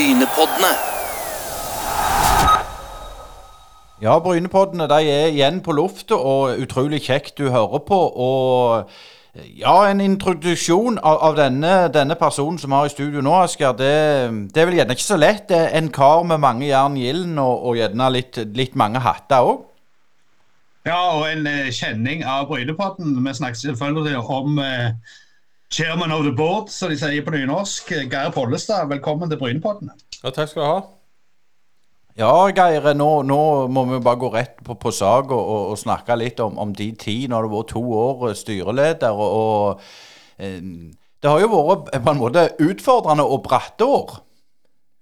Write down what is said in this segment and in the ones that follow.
Brynepoddene. Ja, Brynepoddene de er igjen på lufta, og utrolig kjekt du hører på. Og ja, en introduksjon av, av denne, denne personen som vi har i studio nå, Asker, det, det er vel gjerne ikke så lett. Det er en kar med mange jern i ilden, og, og gjerne litt, litt mange hatter òg. Ja, og en eh, kjenning av Brynepodden. Vi snakker selvfølgelig om eh, chairman of the board, som de sier på nynorsk. Geir Pollestad, velkommen til Brynepodden. Ja, takk skal du ha. Ja, Geir, nå, nå må vi bare gå rett på, på sak og, og, og snakke litt om, om de tid når du har vært to år eh, styreleder. og, og eh, Det har jo vært eh, på en måte utfordrende og bratte år.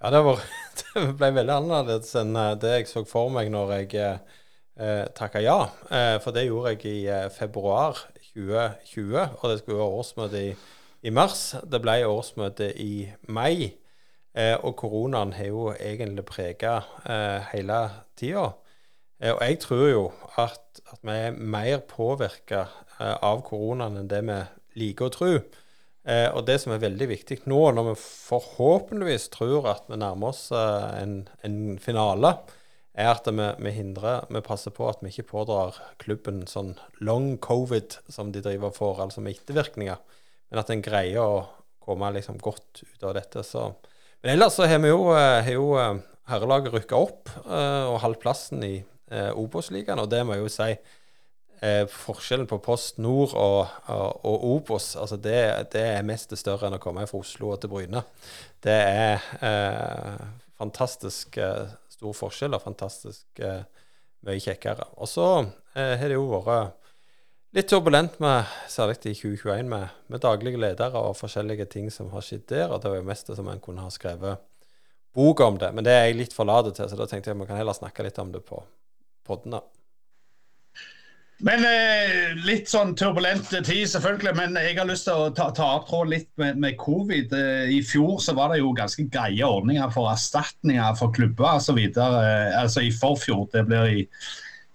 Ja, det, var, det ble veldig annerledes enn eh, det jeg så for meg når jeg eh, takka ja. Eh, for det gjorde jeg i eh, februar 2020, og det skulle være årsmøte i, i mars. Det ble årsmøte i mai. Eh, og koronaen har jo egentlig prega eh, hele tida. Eh, og jeg tror jo at, at vi er mer påvirka eh, av koronaen enn det vi liker å tro. Eh, og det som er veldig viktig nå, når vi forhåpentligvis tror at vi nærmer oss eh, en, en, finale, er at vi, vi, hindrer, vi passer på at vi ikke pådrar klubben sånn long covid som de driver for, altså med ettervirkninger, men at en greier å komme liksom godt ut av dette. så men ellers så har vi jo, har jo herrelaget rykka opp og holdt plassen i eh, Obos-ligaen, og det må jeg jo si eh, Forskjellen på Post Nord og, og, og Obos altså det, det, er mest større enn å komme fra Oslo og til Bryne. Det er eh, fantastisk eh, stor forskjell og fantastisk eh, mye kjekkere. Og så eh, har det jo vært litt turbulent med, særlig i 2021, med, med, daglige ledere og forskjellige ting som har skjedd der. Og det var jo mest det som en kunne ha skrevet bok om det. Men det er jeg litt for late til, så da tenkte jeg at vi kan heller snakke litt om det på poddene. Men eh, Litt sånn turbulent tid, selvfølgelig. Men jeg har lyst til å ta, ta opp tråden litt med, med covid. Eh, I fjor så var det jo ganske greie ordninger for erstatninger for klubber osv. Eh, altså i forfjor. Det blir i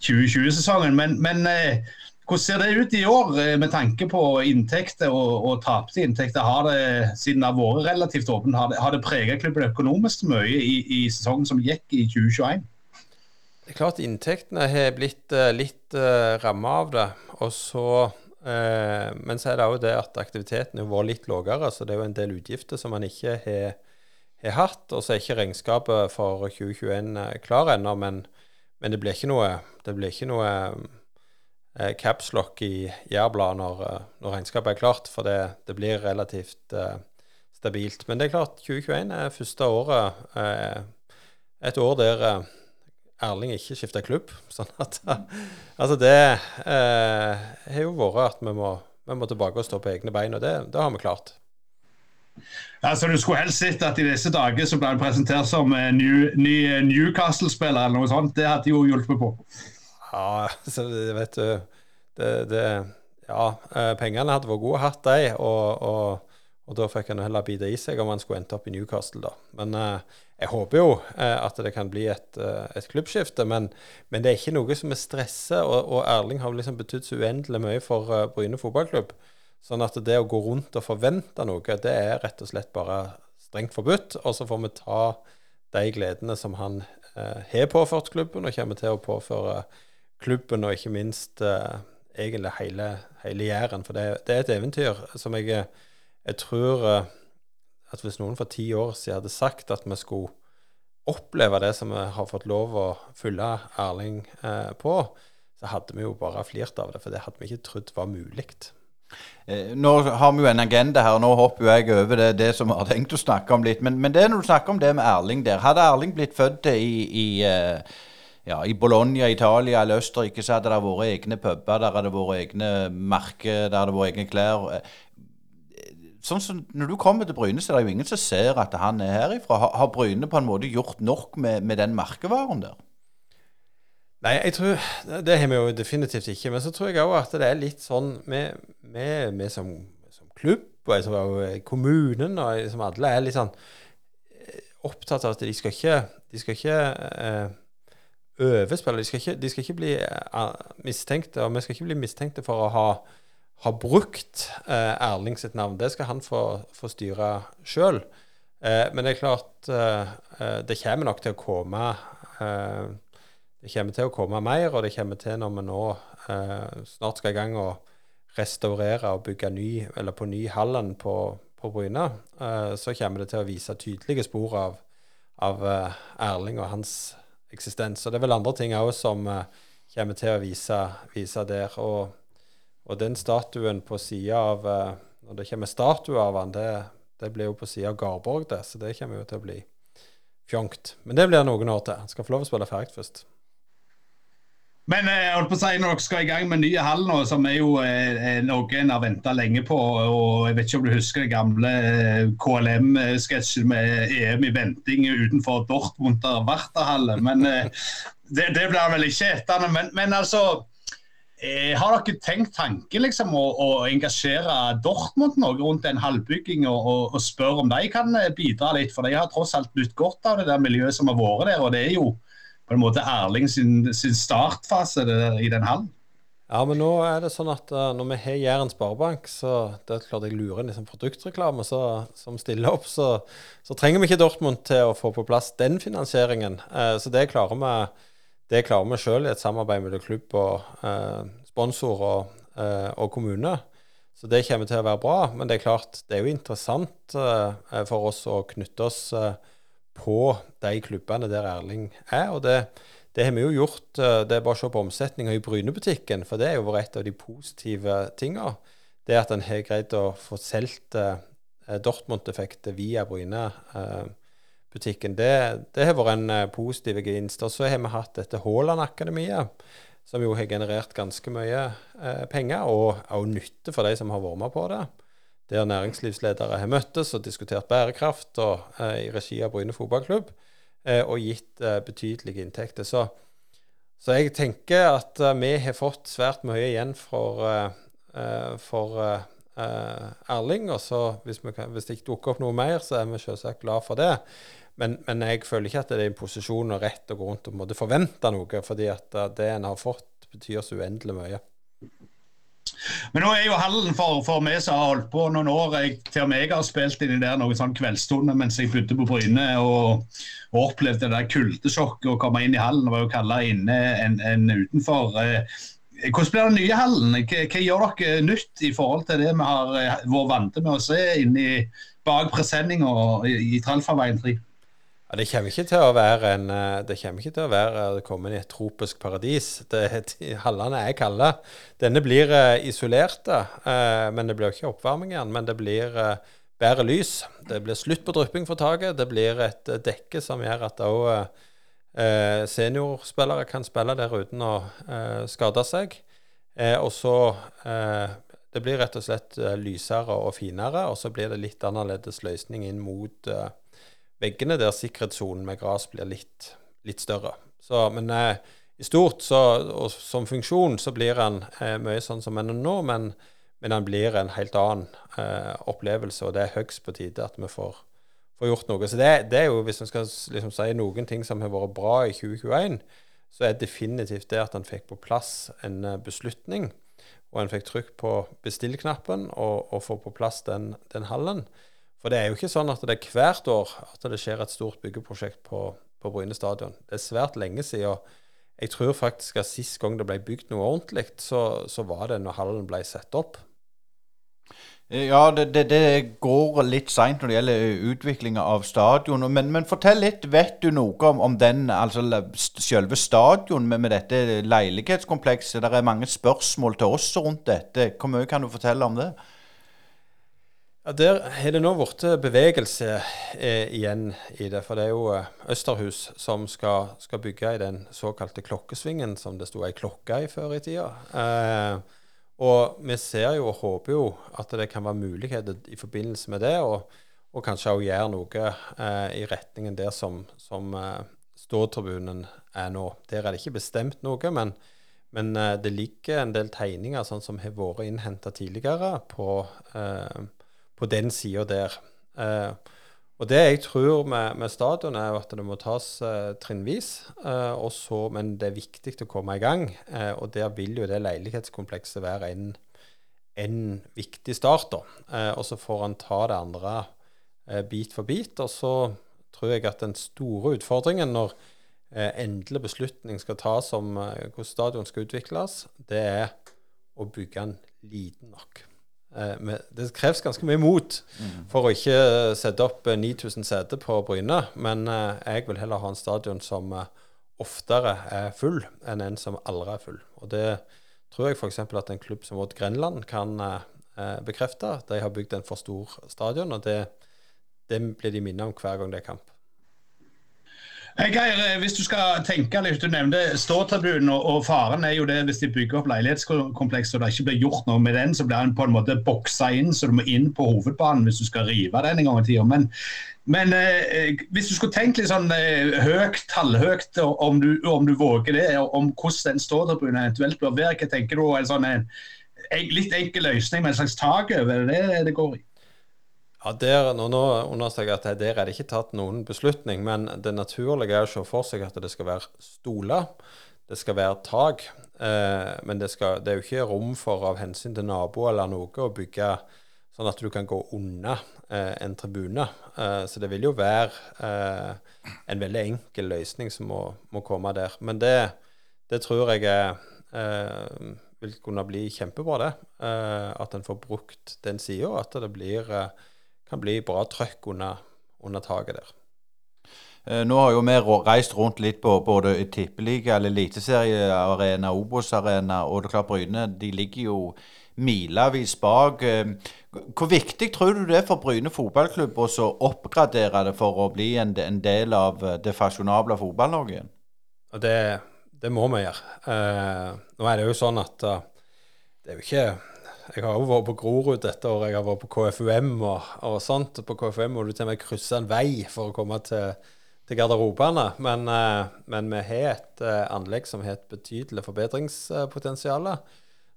2020-sesongen. Men, men eh, hvordan ser det ut i år eh, med tanke på inntekter og, og tapte inntekter? Har det, siden det har vært relativt åpent, har det, det preget klubben økonomisk mye i, i, sesongen som gikk i 2021? Det er klart inntektene har blitt uh, litt uh, ramma av det. Og så, uh, men så er det òg det at aktiviteten har vært litt lavere, så det er jo en del utgifter som man ikke har, har hatt. Og så er ikke regnskapet for 2021 klar ennå, men, men, det blir ikke noe, det blir ikke noe uh, capslock i Jærbladet når, eh, når, regnskapet er klart, for det, det blir relativt uh, stabilt. Men det er klart, 2021 er første året eh, et år der eh, Erling ikke skifta klubb. sånn at Altså, det eh, har jo vært at vi må, vi må, tilbake og stå på egne bein, og det, det har vi klart. Altså, Du skulle helst sett at i disse dager så ble han presentert som ny, ny Newcastle-spiller eller noe sånt. Det hadde jo hjulpet på. Ja, så vet du det, det, Ja, eh, pengene hadde vært gode hatt, de. Og, og, og, da fikk han heller bite i seg om han skulle endt opp i Newcastle, da. Men eh, jeg håper jo eh, at det kan bli et, eh, et klubbskifte. Men, men, det er ikke noe som er stresset, og, og Erling har liksom betydd så uendelig mye for uh, Bryne fotballklubb. Sånn at det å gå rundt og forvente noe, det er rett og slett bare strengt forbudt. Og så får vi ta de gledene som han eh, har påført klubben, og kommer til å påføre klubben, og ikke minst uh, egentlig hele, hele Jæren. For det, det, er et eventyr som jeg, jeg tror uh, at hvis noen for ti år siden hadde sagt at vi skulle oppleve det som vi har fått lov å følge Erling eh, på, så hadde vi jo bare flirt av det, for det hadde vi ikke trodd var mulig. Nå har vi jo en agenda her, nå hopper jeg over det, det som vi har tenkt å snakke om litt. Men, men det når du snakker om det med Erling der Hadde Erling blitt født i, i ja, I Bologna, Italia eller Østerrike så hadde det vært egne puber, der hadde det vært egne merker, der hadde det vært egne klær. Sånn som Når du kommer til Bryne, så er det jo ingen som ser at han er herifra. Har, har Bryne på en måte gjort nok med, med den merkevaren der? Nei, jeg tror, det har vi jo definitivt ikke. Men så tror jeg òg at det er litt sånn Vi som, som, klubb og jeg tror kommunen og som alle er litt sånn eh, opptatt av at de skal ikke, de skal ikke eh. De skal ikke, de skal ikke bli uh, mistenkte, og vi skal ikke bli mistenkte for å ha, ha brukt eh, Erling sitt navn. Det skal han få, få styre sjøl. Eh, men det er klart eh, eh, Det kommer nok til å komme eh, Det kommer til å komme mer, og det kommer til når vi nå eh, snart skal i gang og restaurere og bygge ny, eller på ny hallen på, på Bryne, så kommer det til å vise tydelige spor av, av Erling og hans eksistens. Og det er vel andre ting òg som kommer til å vise, vise der. Og, og, den statuen på sida av Når det kommer statue av han, det det blir jo på sida av Garborg, det, så det kommer jo til å bli fjongt. Men det blir noen år til. Han skal få lov å spille ferdig først. Men eh, jeg holdt på å si, når dere skal i gang med nye hall nå, som er jo eh, noe en har venta lenge på og Jeg vet ikke om du husker den gamle eh, KLM-sketsjen med EM i venting utenfor Dortmunder Warterhalle. Men eh, det, det blir vel ikke etter. Men, men altså Eh, har dere tenkt tanken liksom, å, å, engasjere Dortmund noe rundt en halvbygging og, og, og, spørre om de kan eh, bidra litt? For de har tross alt nytt godt av det der miljøet som har vært der. Og det er jo på en måte Erling sin, sin startfase der, i den hallen. Ja, men nå er det sånn at uh, når vi har Jæren Sparebank, så det er klart jeg lurer inn liksom produktreklame så, som stiller opp, så, så, trenger vi ikke Dortmund til å få på plass den finansieringen. Uh, så det klarer vi det klarer vi sjøl i et samarbeid mellom klubb og eh, sponsor og, eh, og, kommune. Så det kommer til å være bra. Men det er klart, det er jo interessant eh, for oss å knytte oss eh, på de klubbene der Erling er. Og det, det har vi jo gjort. Eh, det er bare å se på omsetninga i Brynebutikken, for det er jo vært et av de positive tinga. Det at en har greid å få solgt eh, Dortmund-effektet via Bryne. Eh, butikken. Det, det har vært en uh, positiv gevinst. Og så har vi hatt dette Haaland-akademiet, som jo har generert ganske mye eh, penger, og òg nytte for de som har vært med på det. Der næringslivsledere har møttes og diskutert bærekraft og, eh, i regi av Bryne fotballklubb, og gitt betydelige inntekter. Så, så, jeg tenker at vi har fått svært mye igjen for, for Erling. Og så hvis, kan, hvis, det ikke dukker opp noe mer, så er vi selvsagt glad for det. Men, men, jeg føler ikke at det er en posisjon og rett å gå rundt og måtte forvente noe, fordi at eh, det en har fått, betyr så uendelig mye. Men nå er jo hallen for, for meg som har holdt på noen år. Jeg, til og med jeg har spilt inn i der noen sånn kveldsstunder mens jeg bodde på Bryne og, og opplevde det der kuldesjokket å komme inn i hallen. Det var jo kaldere inne enn en utenfor. Eh, hvordan blir den nye hallen? Hva, hva, gjør dere nytt i forhold til det vi har eh, vært vant med å se inni bak presenninga i, i tralfarveien 3? Ja, det kommer ikke til å være en eh, Det kommer ikke til å være å komme inn i et tropisk paradis. Det, hallene er kalde. Denne blir uh, isolert, uh, men det blir ikke oppvarming igjen. Men det blir bedre lys. Det blir slutt på drypping for taket. Det blir et dekke som gjør at òg seniorspillere kan spille der uten å skade seg. og så Det blir rett og slett lysere og finere, og så blir det litt annerledes løsning inn mot veggene der sikkerhetssonen med gress blir litt, litt, større. Så, men eh, i stort så, og som funksjon så blir den eh, mye sånn som den er nå, men, men den blir en helt annen eh, opplevelse, og det er høyst på tide at vi får, får gjort noe. Så det, det, er jo, hvis en skal liksom, si noen ting som har vært bra i 2021, så er definitivt det at en fikk på plass en eh, beslutning, og en fikk trykk på bestill-knappen og, og få på plass den, den hallen. For det er jo ikke sånn at det er hvert år at det skjer et stort byggeprosjekt på, på Bryne stadion. Det er svært lenge siden. Jeg tror faktisk at sist gang det ble bygd noe ordentlig, så, så var det når hallen ble satt opp. Ja, det, det, det går litt seint når det gjelder utviklinga av stadion. Men, men, fortell litt. Vet du noe om, om den, altså selve stadion med, med, dette leilighetskomplekset? Det er mange spørsmål til oss rundt dette. Hvor mye kan du fortelle om det? Ja, Der har det nå blitt bevegelse eh, igjen i det. For det er jo eh, Østerhus som skal, skal, bygge i den såkalte klokkesvingen som det sto ei klokke i før i tida. Eh, og vi ser jo og håper jo at det kan være muligheter i forbindelse med det, og, og kanskje òg gjøre noe eh, i retningen der som, som eh, ståtribunen er nå. Der er det ikke bestemt noe, men, men det ligger en del tegninger sånn som har vært innhenta tidligere på eh, på den sida der. Eh, og det jeg tror med, med, stadion, er at det må tas eh, trinnvis. Eh, også, men det er viktig å komme i gang. Eh, og der vil jo det leilighetskomplekset være en, en viktig start. da. Eh, og så får han ta det andre eh, bit for bit. Og så tror jeg at den store utfordringen når endelig beslutning skal tas om hvordan stadion skal utvikles, det er å bygge den liten nok. Eh, med, det kreves ganske mye mot Mm. for å ikke sette opp eh, 9000 seter på Bryne, men eh, jeg vil heller ha en stadion som eh, oftere er full enn en som aldri er full. Og det tror jeg f.eks. at en klubb som Odd Grenland kan eh, eh, bekrefte. De har bygd en for stor stadion, og det, det blir de minnet om hver gang det er kamp. Geir, eh, hvis du skal tenke litt, du nevnte ståtribunen, og, faren er jo det hvis de bygger opp leilighetskompleks og det ikke blir gjort noe med den, så blir den på en måte boksa inn, så du må inn på hovedbanen hvis du skal rive den en gang i tida. Men, men eh, hvis du skulle tenkt litt sånn eh, høyt, tallhøyt, om du, om du våger det, om hvordan den ståtribunen eventuelt bør være, hva tenker du? En sånn en, en litt enkel løsning med en slags tak over, er det det går i? Ja, der, nå, nå understreker jeg at der er det ikke tatt noen beslutning, men det naturlige er å se for seg at det skal være stoler, det skal være tak. Eh, men det, skal, det er jo ikke rom for av hensyn til nabo eller noe å bygge sånn at du kan gå unna eh, en tribune. Eh, så det vil jo være eh, en veldig enkel løsning som må, må komme der. Men det, det tror jeg er, eh, vil kunne bli kjempebra, det. Eh, at en får brukt den sida, at det blir eh, kan bli bra trøkk under, under taket der. Eh, Nå har jo vi reist rundt litt på både tippeliga, eller eliteseriearena, Obos-arena og det er klart Bryne. De ligger jo milevis bak. Eh, Hvor viktig tror du det er for Bryne fotballklubb å oppgradere det for å bli en, en del av eh, det fasjonable Fotball-Norge igjen? Det, det må vi gjøre. Nå er det jo sånn at det er jo ikke Jeg har jo vært på Grorud dette året, jeg har vært på KFUM og, og sånt. På KFUM må du til og med krysse en vei for å komme til, til garderobene. Men, eh, men vi har et eh, anlegg som har et betydelig forbedringspotensial.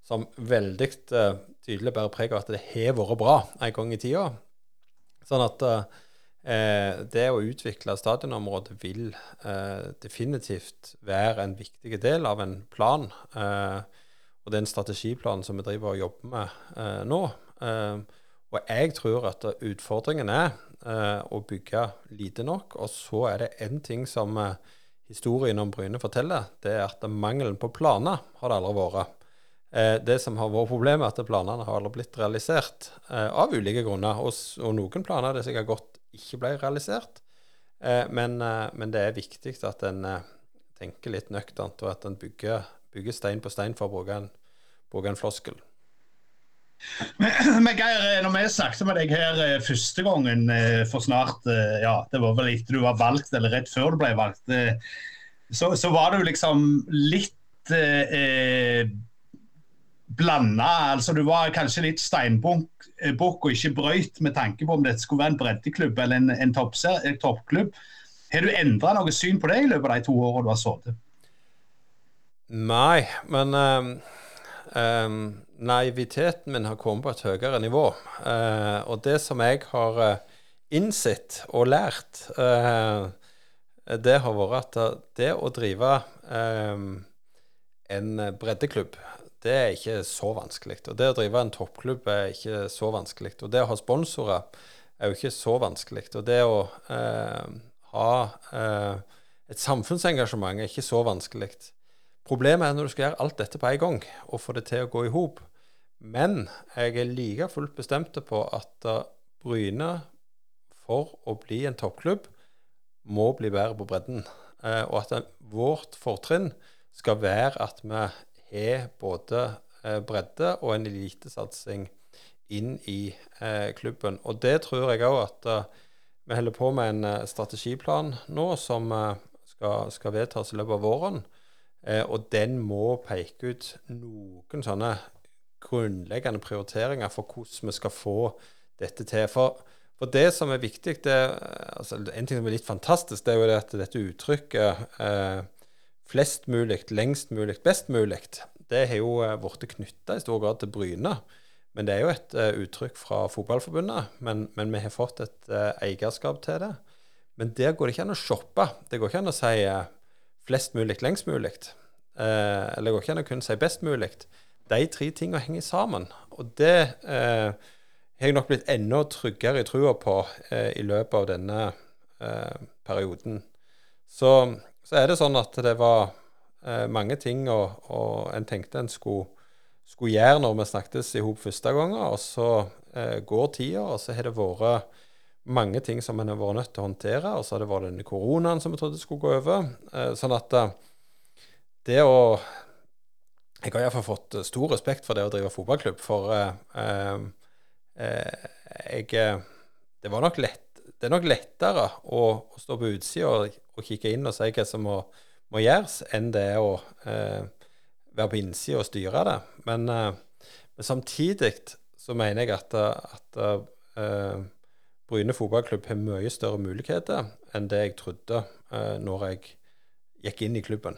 Som veldig eh, tydelig bærer preg av at det har vært bra en gang i tida. Sånn at eh, det å utvikle stadionområdet vil eh, definitivt være en viktig del av en plan. Eh, og den strategiplanen som vi driver og jobber med eh, nå. Eh, og jeg tror at utfordringen er eh, å bygge lite nok. Og så er det én ting som eh, historien om Bryne forteller, det er at mangelen på planer har det aldri vært. Eh, det som har vært problemet, er at planene har aldri blitt realisert eh, av ulike grunner. Og, og noen planer det er sikkert godt ikke ble realisert. Men, men det er viktig at en tenker litt nøkternt, og at en bygger, bygger stein på stein, for å bruke en, bruke en floskel. Men, men Geir, eh, når vi snakket med deg her eh, første gangen eh, for snart Ja, det var vel etter du var valgt, eller rett før du ble valgt. Så, så var du liksom litt eh, blanda. Altså, du var kanskje litt steinbukk og ikke brøyt med tanke på om dette skulle være en breddeklubb eller en, en toppklubb. Har du endra noe syn på det i løpet av de to årene du har sittet? Nei, men ehm, ehm, naiviteten min har kommet på et høyere nivå. Uh, og det som jeg har eh, innsett og lært, uh, det har vært at det å drive um, en breddeklubb, det er ikke så vanskelig. Og det å drive en toppklubb er ikke så vanskelig. Og det å ha sponsorer er jo ikke så vanskelig. Og det å uh, ha et samfunnsengasjement er ikke så vanskelig. Problemet er når du skal gjøre alt dette på en gang, og få det til å gå i hop. Men jeg er like fullt bestemt på at uh, Bryne, for å bli en toppklubb, må bli bedre på bredden. Eh, og at det- vårt fortrinn skal være at vi har både eh, bredde og en elitesatsing inn i eh, klubben. Og det tror jeg òg at eh, vi holder på med en eh, strategiplan nå som eh, skal, skal vedtas i løpet av våren. Eh, og den må peke ut noen sånne grunnleggende prioriteringer for hvordan vi skal få dette til. For, for det som er viktig, det, altså En ting som er litt fantastisk, det er jo det at dette uttrykket eh, flest mulig, lengst mulig, best mulig, det har jo eh, blitt knytta i stor grad til Bryne. Men det er jo et uh, uttrykk fra Fotballforbundet. Men, men vi har fått et uh, eierskap til det. Men der går det ikke an å shoppe. Det går ikke an å si eh, flest mulig, lengst mulig. Eh, eller det går ikke an å kun si best mulig. De tre tingene henger sammen. Og det eh, har jeg nok blitt enda tryggere i trua på eh, i løpet av denne eh, perioden. Så, så, er det sånn at det var eh, mange ting og, og en tenkte en skulle, skulle gjøre når vi snakkes i hop første gangen, og så eh, går tida, og så har det vært mange ting som en har vært nødt til å håndtere, og så har det vært denne koronaen som vi trodde skulle gå over. Eh, sånn at eh, det å Jeg har iallfall fått stor respekt for det å drive fotballklubb, for eh, jeg Det var nok lett det er nok lettere å, å stå på utsida og, og, kikke inn og si hva som må, må gjøres, enn det er å eh, være på innsida og styre det. Men, eh, men, samtidig så mener jeg at, at eh, Bryne fotballklubb har mye større muligheter enn det jeg trodde eh, når jeg gikk inn i klubben.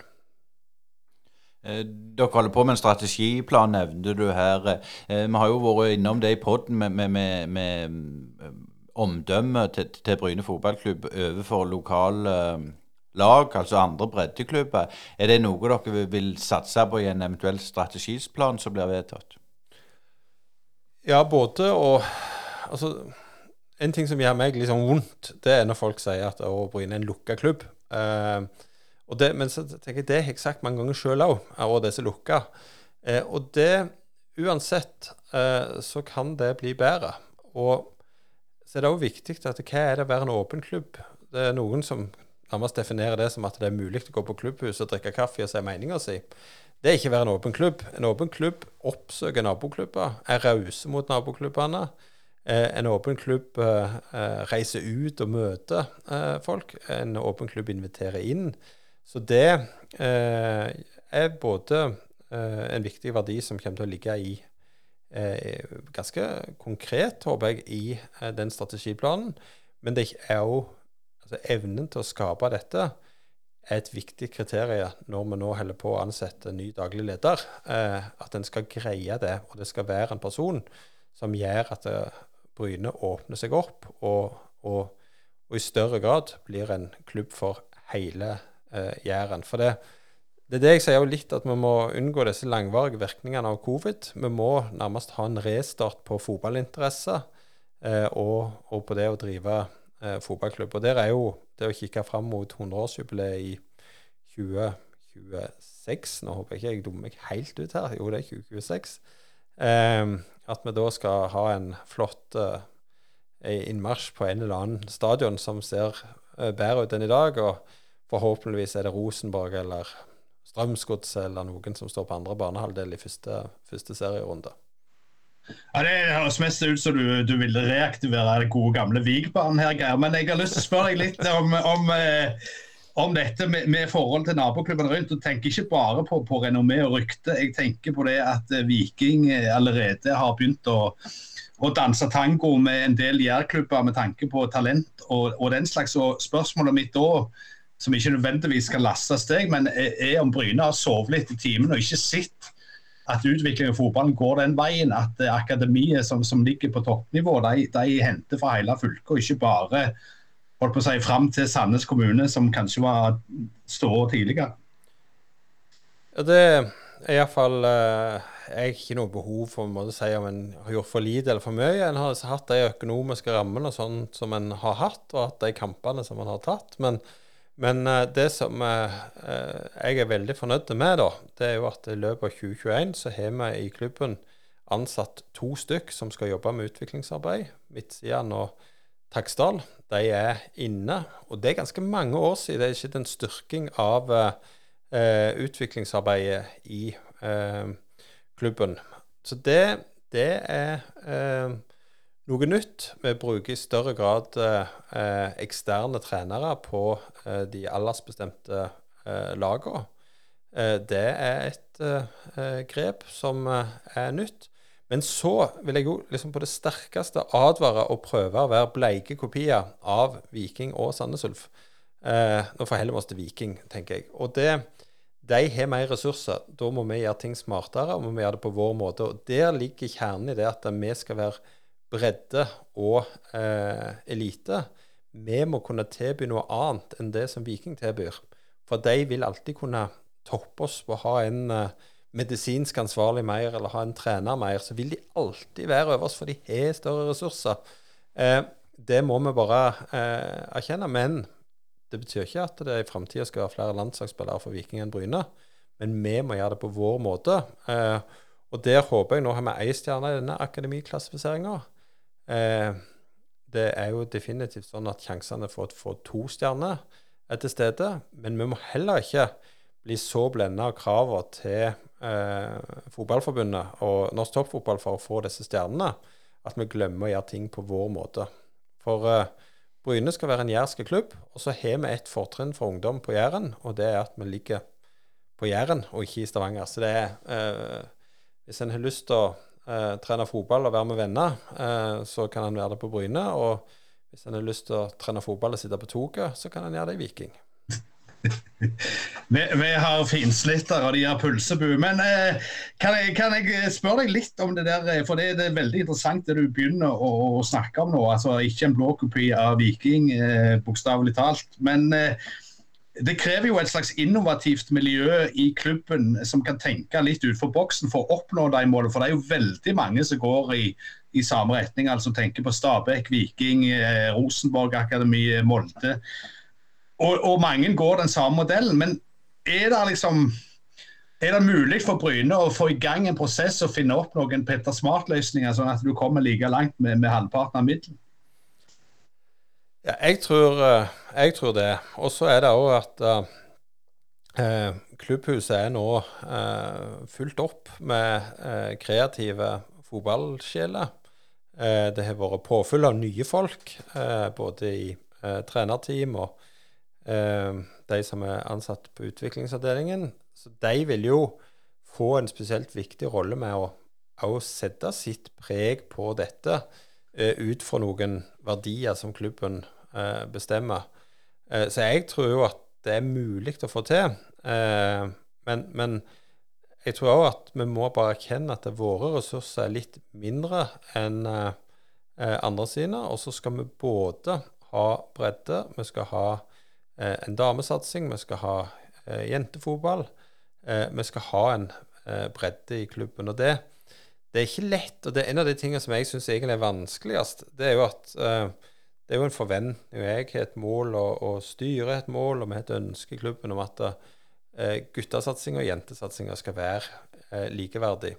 Eh, dere holder på med en strategiplan, nevnte du her. Eh, vi har jo vært innom det i poden med, med, med, med omdømmet til, til Bryne fotballklubb overfor lokale eh, lag, altså andre breddeklubber. Er det noe dere vil satse på i en eventuell strategisplan som blir vedtatt? Ja, både og Altså, en ting som gjør meg litt sånn vondt, det er når folk sier at å, Bryne er en lukka klubb. Eh, det, men så tenker jeg det har jeg sagt mange ganger sjøl òg, og disse lukka. Eh, og det Uansett eh, så kan det bli bedre. Og så er det òg viktig at hva er det å være en åpen klubb? Det er noen som nærmest definerer det som at det er mulig å gå på klubbhuset og drikke kaffe og si meninga si. Det er ikke å være en åpen klubb. En åpen klubb oppsøker naboklubber, er rause mot naboklubbene. Eh, en åpen klubb eh, eh, reiser ut og møter folk. En åpen klubb inviterer inn. Så det er både en viktig verdi som kommer til å ligge i ganske konkret, håper jeg, i den strategiplanen. Men det er jo altså, evnen til å skape dette er et viktig kriterium når vi nå holder på å ansette ny daglig leder. At en skal greie det, og det skal være en person som gjør at eh, Bryne åpner seg opp, og, og, og, i større grad blir en klubb for hele eh, Jæren. For det, det er det jeg sier jo litt, at vi må unngå disse langvarige virkningene av covid. Vi må nærmest ha en restart på fotballinteresse eh, og, og, på det å drive eh, fotballklubb. Og der er jo det å kikke fram mot 100-årsjubileet i 2026 Nå håper jeg ikke jeg dummer meg helt ut her. Jo, det er 2026. Eh, at vi da skal ha en flott uh, innmarsj på en eller annen stadion som ser uh, bedre ut enn i dag. og Forhåpentligvis er det Rosenborg eller Strømsgodset eller noen som står på andre banehalvdel i første, første serierunde. Ja, Det høres mest ut som du, du vil reaktivere det gode gamle Vigbanen her, Geir. Men jeg har lyst til å spørre deg litt om, om, eh, om dette med, med, forhold til naboklubben rundt. og tenker ikke bare på, på renommé og rykte. Jeg tenker på det at eh, Viking eh, allerede har begynt å, å danse tango med en del jærklubber med tanke på talent og, og den slags. Og spørsmålet mitt da som ikke nødvendigvis skal lastes deg, men er, om Bryne har sovet litt i timen og ikke sett at utviklingen i fotballen går den veien. At uh, akademiet som, som, ligger på toppnivå, de, de henter fra hele fylket, og ikke bare holdt på å si, fram til Sandnes kommune, som kanskje var ståa tidligere. Ja, det er iallfall uh, Jeg har ikke noe behov for å si om en har gjort for lite eller for mye. En har hatt de økonomiske rammene sånn som en har hatt, og hatt de kampene som en har tatt. men men uh, det som uh, jeg er veldig fornøyd med, da, det er jo at i løpet av 2021 så har vi i klubben ansatt to stykk som skal jobbe med utviklingsarbeid. Midtsiden og Taksdal. De er inne. Og det er ganske mange år siden det er skjedd en styrking av uh, utviklingsarbeidet i klubben. Så det, det er noe nytt. Vi bruker i større grad eh, eksterne trenere på eh, de aldersbestemte eh, lagene. Eh, det er et eh, grep som eh, er nytt. Men så vil jeg jo liksom på det sterkeste advare å prøve å være bleike kopier av Viking og Sandnes Ulf. Eh, nå forholder vi oss til Viking, tenker jeg. Og det, de har mer ressurser. Da må vi gjøre ting smartere, og vi må gjøre det på vår måte. Og Der ligger kjernen i det at vi skal være bredde og eh, elite. Vi må kunne tilby noe annet enn det som Viking tilbyr. For de vil alltid kunne toppe oss på å ha en eh, medisinsk ansvarlig mer eller ha en trener mer, så vil de alltid være over oss, for de har større ressurser. Eh, det må vi bare eh, erkjenne. Men det betyr ikke at det i framtida skal være flere landslagsspillere for Viking enn Bryne. Men vi må gjøre det på vår måte. Eh, og der håper jeg Nå har vi ei stjerne i denne akademiklassifiseringa. Eh, det er jo definitivt sånn at sjansene for å få to stjerner er til stede. Men vi må heller ikke bli så blenda av kravene til eh, Fotballforbundet og norsk toppfotball for å få disse stjernene at vi glemmer å gjøre ting på vår måte. For eh, Bryne skal være en jærsk klubb, og så har vi et fortrinn for ungdom på Jæren, og det er at vi ligger på Jæren og ikke i Stavanger. Så det er eh, Hvis en har lyst til å eh, trene fotball og være med venner, eh, så kan en være det på Bryne. Og hvis en har lyst til å trene fotball og sitte på toget, så kan en gjøre det i Viking. vi, vi, har finslitter og de har pulsebu. Men eh, kan, jeg, kan, jeg, spørre deg litt om det der? Eh, for det, det, er veldig interessant det du begynner å, å snakke om nå. Altså Ikke en blåkopi av Viking, eh, bokstavelig talt. Men eh, det krever jo et slags innovativt miljø i klubben som kan tenke litt utenfor boksen for å oppnå de målene. For det er jo veldig mange som går i, i samme retning. altså Tenker på Stabæk, Viking, eh, Rosenborg Akademi, Molde og, og, mange går den samme modellen. Men er det liksom er det mulig for Bryne å få i gang en prosess og finne opp noen Petter Smart-løsninger, sånn at du kommer like langt med, med halvparten av midlene? Ja, jeg tror, eh, jeg tror det. Og så er det òg at eh, klubbhuset er nå eh, fullt opp med eh, kreative fotballsjeler. det har vært påfyll av nye folk, både i trenerteam og Eh, de som er ansatt på utviklingsavdelingen. Så de vil jo få en spesielt viktig rolle med å, å sette sitt preg på dette eh, ut fra noen verdier som klubben eh, bestemmer. så jeg tror jo at det er mulig å få til. men, men jeg tror òg at vi må bare erkjenne at våre ressurser er litt mindre enn andre sine. Og så skal vi både ha bredde, vi skal ha Eh, en damesatsing, vi skal ha eh, jentefotball. Eh, vi skal ha en bredde i klubben. Og det, det, er ikke lett. Og det er en av de tingene som jeg syns egentlig er vanskeligst. Det er jo at det er jo en forventning. Jeg har et mål, og, og styret et mål, og vi har et ønske i klubben om at eh, guttesatsinga og jentesatsinga skal være likeverdig.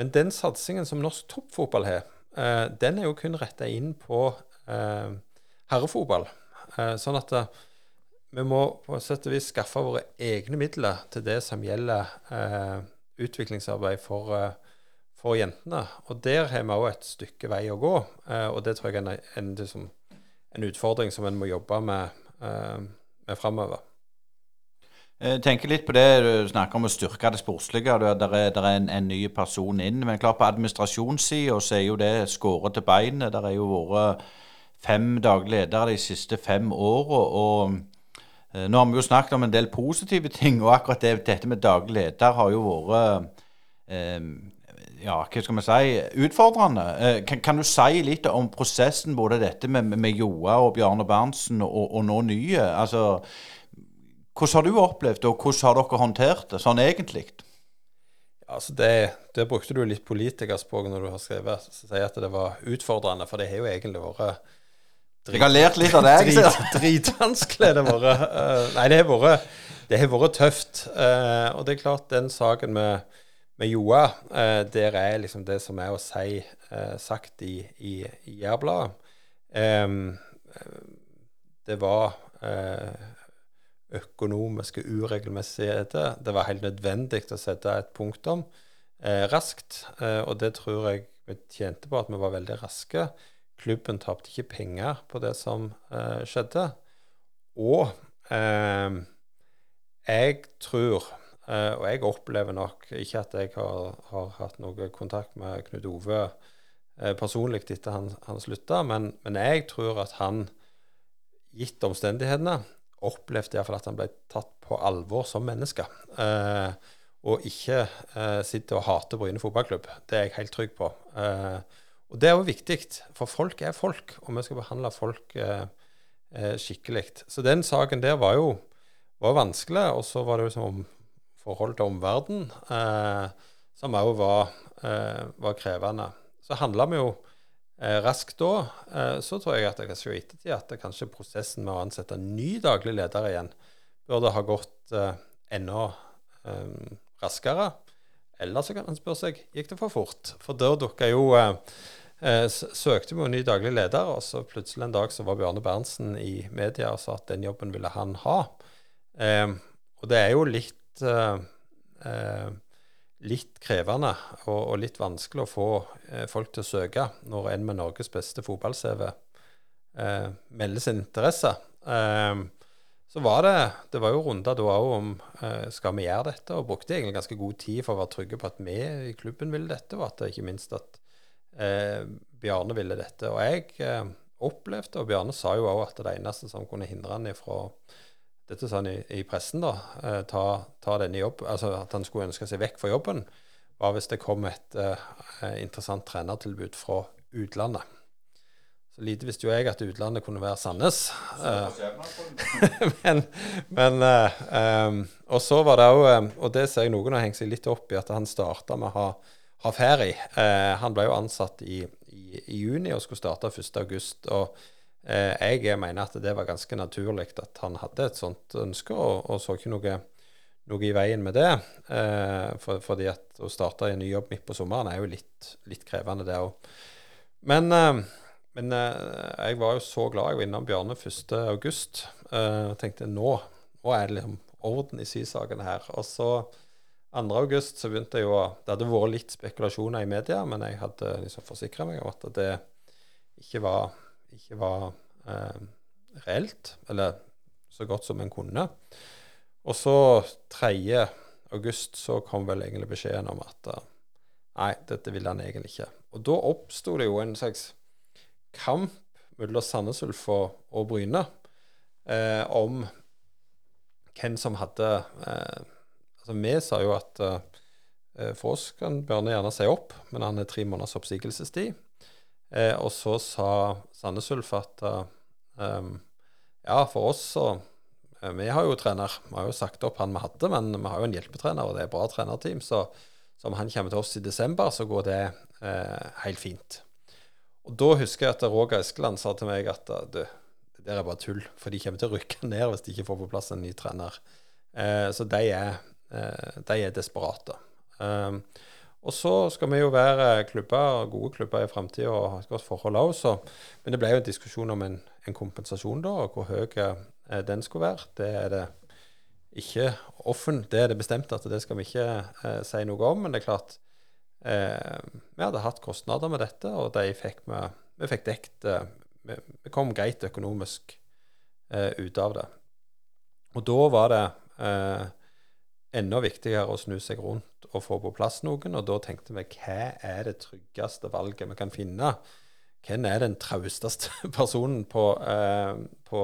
Men den satsingen som norsk toppfotball har, den er jo kun retta inn på herrefotball. sånn at vi må på sett og vis skaffe våre egne midler til det som gjelder eh, utviklingsarbeid for, eh, for, jentene. Og der har vi òg et stykke vei å gå. Eh, og det tror jeg er en, en, liksom, en, utfordring som en må jobbe med, eh, med framover. Jeg tenker litt på det du snakker om å styrke det sportslige. Der er, der er en, en, ny person inn. Men klart på administrasjonssida så er jo det skåret til beinet. Der er jo vært fem daglige ledere de siste fem åra. Og Eh, nå har vi jo snakket om en del positive ting, og akkurat det, dette med daglig leder har jo vært eh, ja, hva skal vi si, utfordrende. Eh, kan, kan, du si litt om prosessen, både dette med, med Joa og Bjarne Berntsen og, og, nå nye? Altså, hvordan har du opplevd det, og hvordan har dere håndtert det, sånn egentlig? Altså det, det brukte du litt politikerspråk når du har skrevet, sier at det var utfordrende, for det har jo egentlig vært jeg har lært litt av deg. Drit, dritvanskelig det har vært. Uh, nei, det har vært, det har vært tøft. Uh, og det er klart, den saken med, med Joa, uh, der er liksom det som er å si sagt i, i, i Jærbladet. Um, det var økonomiske uregelmessigheter. Det var helt nødvendig å sette et punktum raskt. og det tror jeg vi tjente på, at vi var veldig raske klubben tapte ikke penger på det som eh, skjedde. Og eh, jeg tror, eh, og jeg opplever nok ikke at jeg har, har hatt noe kontakt med Knut Ove eh, personlig etter han, han slutta, men, men, jeg tror at han, gitt omstendighetene, opplevde iallfall at han ble tatt på alvor som menneske. Eh, og ikke eh, sitter og hater Bryne fotballklubb. Det er jeg helt trygg på. Eh, og det er jo viktig, for folk er folk, og vi skal behandle folk eh, eh, skikkelig. Så den saken der var jo var vanskelig, og så var det jo som forhold til omverdenen, eh, som òg var, eh, var, krevende. Så handla vi jo eh, raskt da. Så tror jeg at jeg kan se i ettertid at kanskje prosessen med å ansette en ny daglig leder igjen burde ha gått enda raskere. Eller så kan en spørre seg gikk det for fort. For da dukka jo eh, søkte vi jo ny daglig leder, og så plutselig en dag så var Bjarne Berntsen i media og sa at den jobben ville han ha. Eh, og det er jo litt eh, eh litt krevende og, og, litt vanskelig å få eh, folk til å søke når en med Norges beste fotball-CV melder sin interesse. Så var det det var jo runder da òg om skal vi gjøre dette, og brukte egentlig ganske god tid for å være trygge på at vi i klubben ville dette, og at det ikke minst at eh, Bjarne ville dette. Og jeg eh, opplevde, og Bjarne sa jo òg at det eneste som kunne hindre han ifra dette sa han i, i pressen, da, eh, ta, ta, denne jobb, altså at han skulle ønske seg vekk fra jobben, var hvis det kom et eh, interessant trenertilbud fra utlandet. Så lite visste jo jeg at utlandet kunne være Sandnes. men, men um, Og så var det òg, og det ser jeg noen har hengt seg litt opp i, at han starta med å ha har ferie. Eh, han ble jo ansatt i, i, i juni og skulle starte 1.8. Og eh, jeg mener at det var ganske naturlig at han hadde et sånt ønske, og, og så ikke noe, noe, i veien med det. Eh, for, fordi at å starte en ny jobb midt på sommeren er jo litt, litt krevende, det òg. Men, eh, men eh, jeg var jo så glad jeg var innom Bjarne 1.8. Eh, og tenkte nå, nå er det liksom orden i sysakene her. Og så 2. august så begynte jeg jo Det hadde vært litt spekulasjoner i media, men jeg hadde liksom forsikra meg om at det ikke var, ikke var eh, reelt, eller så godt som en kunne. Og så 3. august så kom vel egentlig beskjeden om at uh, nei, dette ville han egentlig ikke. Og da oppsto det jo en slags kamp mellom Sandnes Ulf og Bryne eh, om hvem som hadde eh, Altså, vi sa jo at uh, for oss kan Bjørne gjerne si opp, men han er tre måneders oppsigelsestid. Eh, og så sa Sandnes Ulf at uh, um, ja, for oss så Vi har jo trener. Vi har jo sagt opp han vi hadde, men vi har jo en hjelpetrener, og det er et bra trenerteam. Så, så om han kommer til oss i desember, så går det helt fint. Og da husker jeg at Roger Eskeland sa til meg at det, der er bare tull, for de kommer til å rykke ned hvis de ikke får på plass en ny trener. så de er Eh, de er desperate. Um, og så skal vi jo være klubber, gode klubber i framtida og ha et godt forhold òg, Men det ble jo en diskusjon om en, en kompensasjon, da, og hvor høy eh, den skulle være. Det er det ikke offen, det er det bestemt at det skal vi ikke eh, si noe om. Men det er klart eh, Vi hadde hatt kostnader med dette, og de fikk vi, vi fikk dekt eh, vi, vi, kom greit økonomisk eh, ut av det. Og da var det enda viktigere å snu seg rundt og få på plass noen. Og da tenkte vi hva er det tryggeste valget vi kan finne? Hvem er den trausteste personen på, eh, på,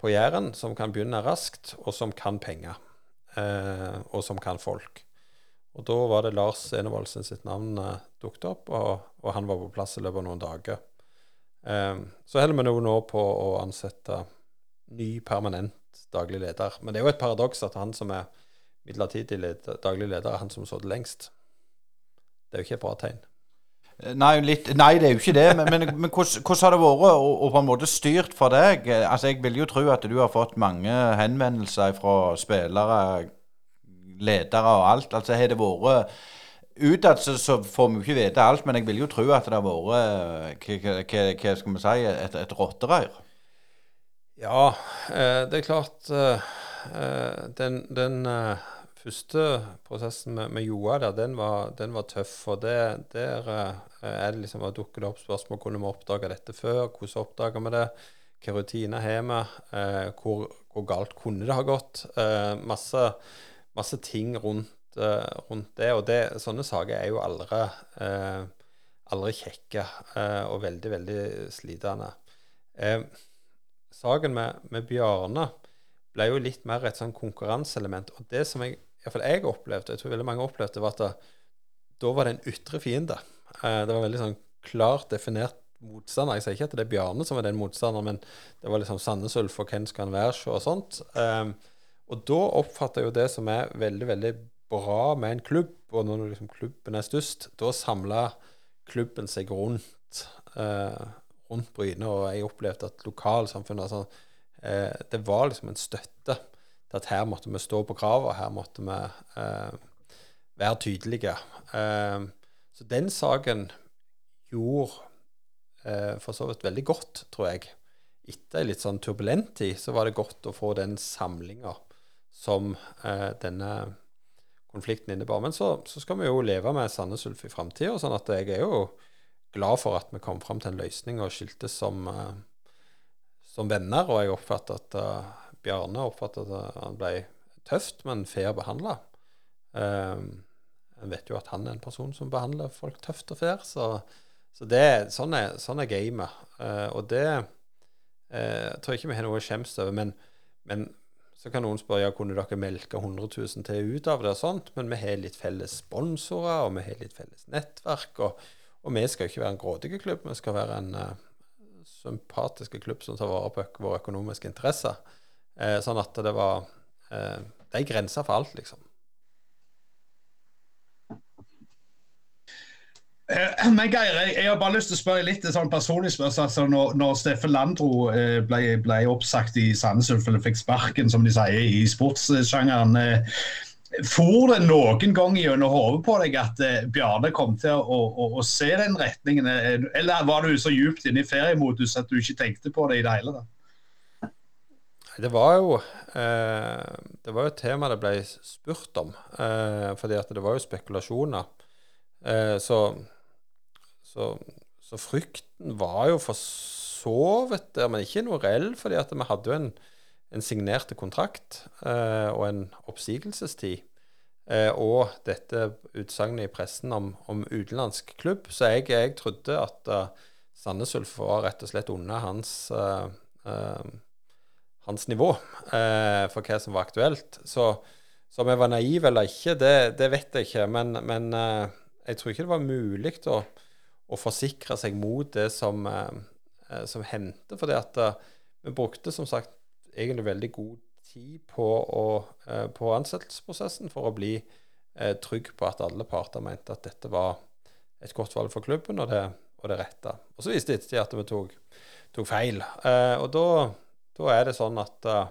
på Jæren som kan begynne raskt, og som kan penger? Eh, og som kan folk. Og da var det Lars Enevoldsen sitt navn eh, dukket opp, og, og, han var på plass i løpet av noen dager. Eh, så holder vi nå på å ansette ny permanent daglig leder. Men det er jo et paradoks at han som er midlertidig leder, daglig leder er han som det lengst. Det er jo ikke et bra tegn. Eh, nei, litt, nei, det er jo ikke det. Men, men, men hvordan, hvordan, har det vært å, på en måte styrt for deg? Altså, Jeg vil jo tro at du har fått mange henvendelser fra spillere, ledere og alt. Altså, Har det vært Utad så, så, får vi jo ikke vite alt, men jeg vil jo tro at det har vært hva, hva skal vi si, et, et rotterøyr. Ja, eh, det er klart eh, Den, den første prosessen med, med Joa der, den var, den var, tøff. Og det, der uh, er det liksom, dukker det opp spørsmål kunne vi oppdage dette før. Hvordan oppdaga vi det? Hvilke rutiner har vi? Uh, hvor, hvor, galt kunne det ha gått? Uh, masse, masse, ting rundt, rundt, det. Og det, sånne saker er jo aldri, aldri kjekke og veldig, veldig slitende. saken med, med Bjarne ble jo litt mer et sånn konkurranseelement. Og det som jeg iallfall jeg opplevde, og jeg tror veldig mange opplevde, var at da, var det en ytre fiende. Eh, det var veldig sånn klart definert motstander. Jeg sier ikke at det er Bjarne som er den motstanderen, men det var liksom Sandnes Ulf og hvem skal han være, og sånt. Um, Og da oppfatter jeg jo det som er veldig, veldig bra med en klubb, og når liksom klubben er størst, da samler klubben seg rundt, eh, rundt Bryne. Og jeg opplevde at lokalsamfunnet altså, eh, Det var liksom en støtte til at her måtte vi stå på kravet, her måtte vi eh, være tydelige. Eh, så den saken gjorde eh, for så vidt veldig godt, tror jeg. Etter ei litt sånn turbulent tid, så var det godt å få den samlinga som eh, denne konflikten innebar. Men så, så, skal vi jo leve med Sandnes Ulf i framtida, sånn at jeg er jo glad for at vi kom fram til en løsning og skiltes som, uh, som venner. Og jeg oppfatter at uh, Bjarne oppfatter at han ble tøft, men fair behandla. Um, en vet jo at han er en person som behandler folk tøft og fair, så, så det, sånn, er, sånn er gamet. Uh, og det tror jeg ikke vi har noe å skjemmes over. Men, men så kan noen spørre ja, kunne dere melke 100 000 til ut av det, og sånt, men vi har litt felles sponsorer, og vi har litt felles nettverk. og og vi skal ikke være en grådig klubb, vi skal være en uh, sympatisk klubb som tar vare på våre økonomiske interesser. Eh, sånn at det var eh, Det er grenser for alt, liksom. Men Geir, jeg, har bare lyst til å spørre litt sånn personlig spørsmål. Altså, når, når Steffen Landro ble, ble, oppsagt i Sandnes Ulf, eller fikk sparken, som de sier, i sportssjangeren For det noen gang gjennom hodet på deg at eh, Bjarne kom til å, å, å, se den retningen? Eller var du så djupt inne i feriemodus at du ikke tenkte på det i det hele tatt? Det var jo eh, Det var et tema det ble spurt om. Eh, fordi at det var jo spekulasjoner. Eh, så, så, så, frykten var jo for så vidt der, men ikke noe reell. fordi at vi hadde jo en en signerte kontrakt eh, og en oppsigelsestid. Eh, og dette utsagnet i pressen om, om utenlandsk klubb. Så jeg, jeg trodde at uh, Sandnes Ulf var rett og slett under hans, uh, uh, hans nivå for hva som var aktuelt. Så, om jeg var naiv eller ikke, det, det vet jeg ikke. Men, men jeg tror ikke det var mulig å, å forsikre seg mot det som, som hendte. For vi brukte som sagt egentlig veldig god tid på, å, eh, på ansettelsesprosessen for å bli eh, trygg på at alle parter mente at dette var et godt valg for klubben, og det, og det rette. Og så viste det at vi tok, tok feil. Eh, og da, er det sånn at uh,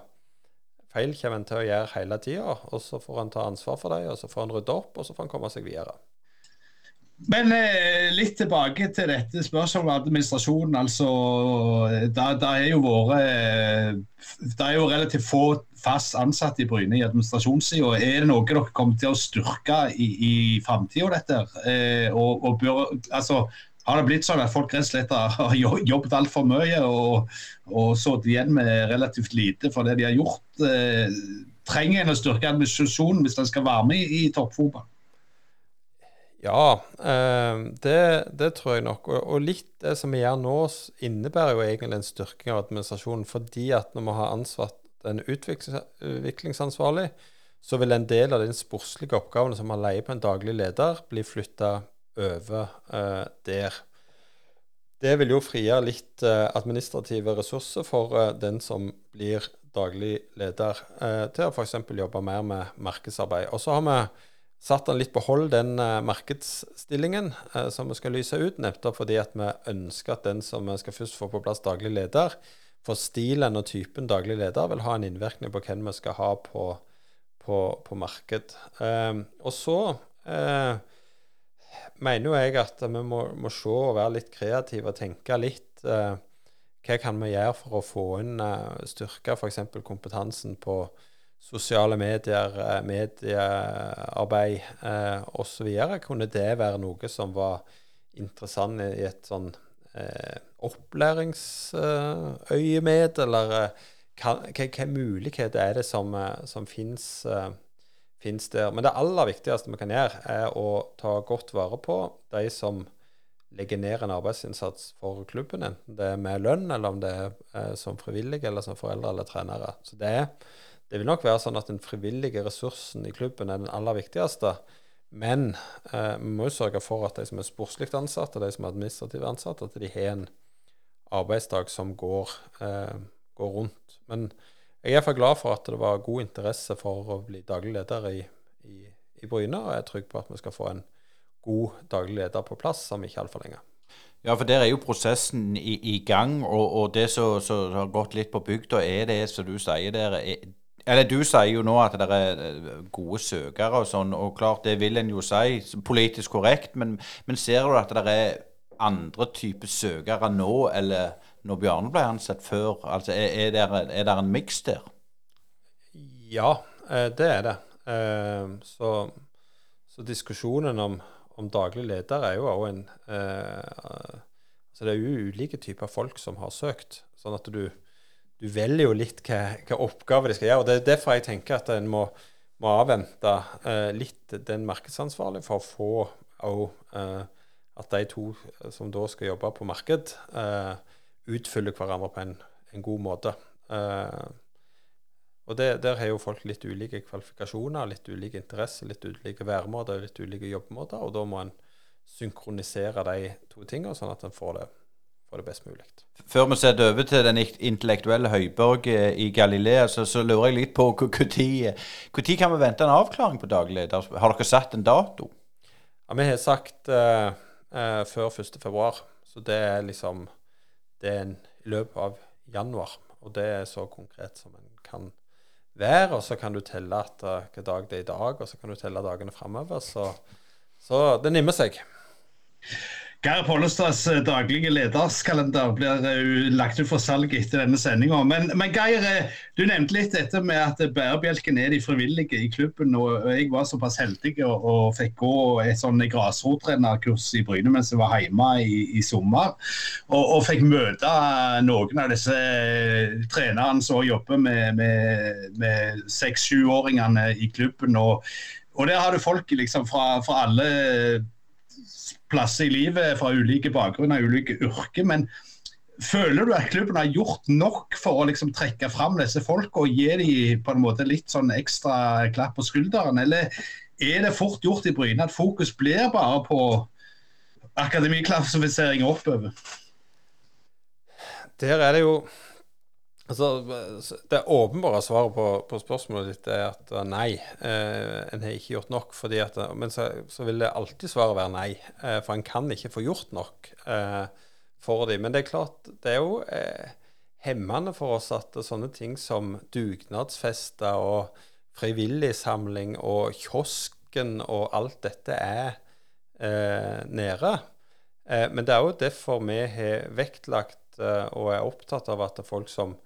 feil kommer en til å gjøre hele tida, og så får han ta ansvar for dem, og så får han rydde opp, og så får han komme seg videre. Men eh, litt tilbake til dette spørsmålet om administrasjonen. altså, Det er jo våre, det er jo relativt få fast ansatte i Bryne i administrasjonssida. Er det noe dere kommer til å styrke i, i framtida, dette? Eh, og, og bør, altså, har det blitt sånn at folk rett og slett har jobbet altfor mye og, og sittet igjen med relativt lite for det de har gjort? Eh, trenger en å styrke administrasjonen hvis en skal være med i, i toppfotball? Ja, eh, det, det, tror jeg nok. Og, litt det som vi gjør nå, innebærer jo egentlig en styrking av administrasjonen. Fordi at når vi har ansatt en utviklingsansvarlig, så vil en del av den sportslige oppgavene som har leie på en daglig leder, bli flytta over eh, der. Det vil jo frigjøre litt eh, administrative ressurser for den som blir daglig leder, til å f.eks. jobbe mer med markedsarbeid. Og så har vi satt han litt på hold, den uh, markedsstillingen uh, som vi skal lyse ut, nettopp fordi at vi ønsker at den som vi skal først få på plass daglig leder, for stilen og typen daglig leder vil ha en innvirkning på hvem vi skal ha på, på, på marked. Uh, og så mener jo jeg at vi må, må, se og være litt kreative og tenke litt hva kan vi gjøre for å få inn styrke f.eks. kompetansen på sosiale medier, eh, mediearbeid eh, osv. Kunne det være noe som var interessant i et sånn eh, opplæringsøyemed, eller eh, hvilke muligheter er det som, eh, som fins eh, der? Men det aller viktigste vi kan gjøre, er å ta godt vare på de som legger ned en arbeidsinnsats for klubben, enten det er med lønn, eller om det er som frivillige, eller som foreldre eller trenere. Så det er det vil nok være sånn at den frivillige ressursen i klubben er den aller viktigste. Men eh, vi må jo sørge for at de som er sportslig ansatte, de som er administrativt ansatte, at de har en arbeidsdag som går, eh, går rundt. Men jeg er iallfall glad for at det var god interesse for å bli daglig leder i, i, i Bryne, og jeg er trygg på at vi skal få en god daglig leder på plass om ikke altfor lenge. Ja, for der er jo prosessen i, i gang, og, og det som har gått litt på bygda, er det som du sier der er, Eller du sier jo nå at det er eh, gode søkere og sånn, og klart det vil en jo si politisk korrekt, men, men ser du at det er andre typer søkere nå, eller når Bjarne ble ansatt før? Altså, Er, er, der en miks der? Ja, eh, det er det. Eh, så, så diskusjonen om om daglig leder er jo òg en så altså Det er jo ulike typer folk som har søkt. Sånn at du, du velger jo litt hva, hva oppgave de skal gjøre. og Det er derfor jeg tenker at en må, må avvente eh, litt den markedsansvarlige for å få òg eh, at de to som da skal jobbe på marked, eh, utfyller hverandre på en, en god måte. Eh, og det, Der har jo folk litt ulike kvalifikasjoner, litt ulike interesser, litt ulike væremåter, litt ulike jobbmåter. Og da må en synkronisere de to tingene, sånn at en får det, får det best mulig. Før vi setter over til den intellektuelle høyborg eh, i Galilea, så, så lurer jeg litt på når kan vi vente en avklaring på daglig leder? Har dere satt en dato? Ja, Vi har sagt uh, uh, før 1.2. Så det er liksom Det er en, i løpet av januar. Og det er så konkret som en kan være. og så kan du telle at, uh, hvilken dag det er i dag, og så kan du telle dagene framover. Så, så det nimmer seg. Geir Pollestads eh, daglige lederskalender blir uh, lagt ut for salg etter denne sendinga. Men, men, Geir, du nevnte litt dette med at bærebjelken er de frivillige i klubben. og Jeg var såpass heldig og, og fikk gå et sånn grasrottrenerkurs i Bryne mens jeg var hjemme i, i sommer. Og, og, fikk møte noen av disse trenerne som jobber med, med seks-sjuåringene i klubben. og og der har du folk liksom fra, fra alle plasser i livet fra ulike bakgrunner, ulike yrker. Men føler du at klubben har gjort nok for å liksom trekke fram disse folka og gi dem på en måte litt sånn ekstra klapp på skulderen? Eller er det fort gjort i Bryne at fokus blir bare på akademiklassifisering oppover? Der er det jo Altså, Det åpenbare svaret på, på, spørsmålet ditt er at uh, nei, eh, en har ikke gjort nok. At, uh, men så, så, vil det alltid svaret være nei, for en kan ikke få gjort nok for dem. Men det er klart, det er jo hemmende for oss at sånne ting som dugnadsfester og frivilligsamling og kiosken og alt dette er nede. men det er jo derfor vi har vektlagt og er opptatt av at folk som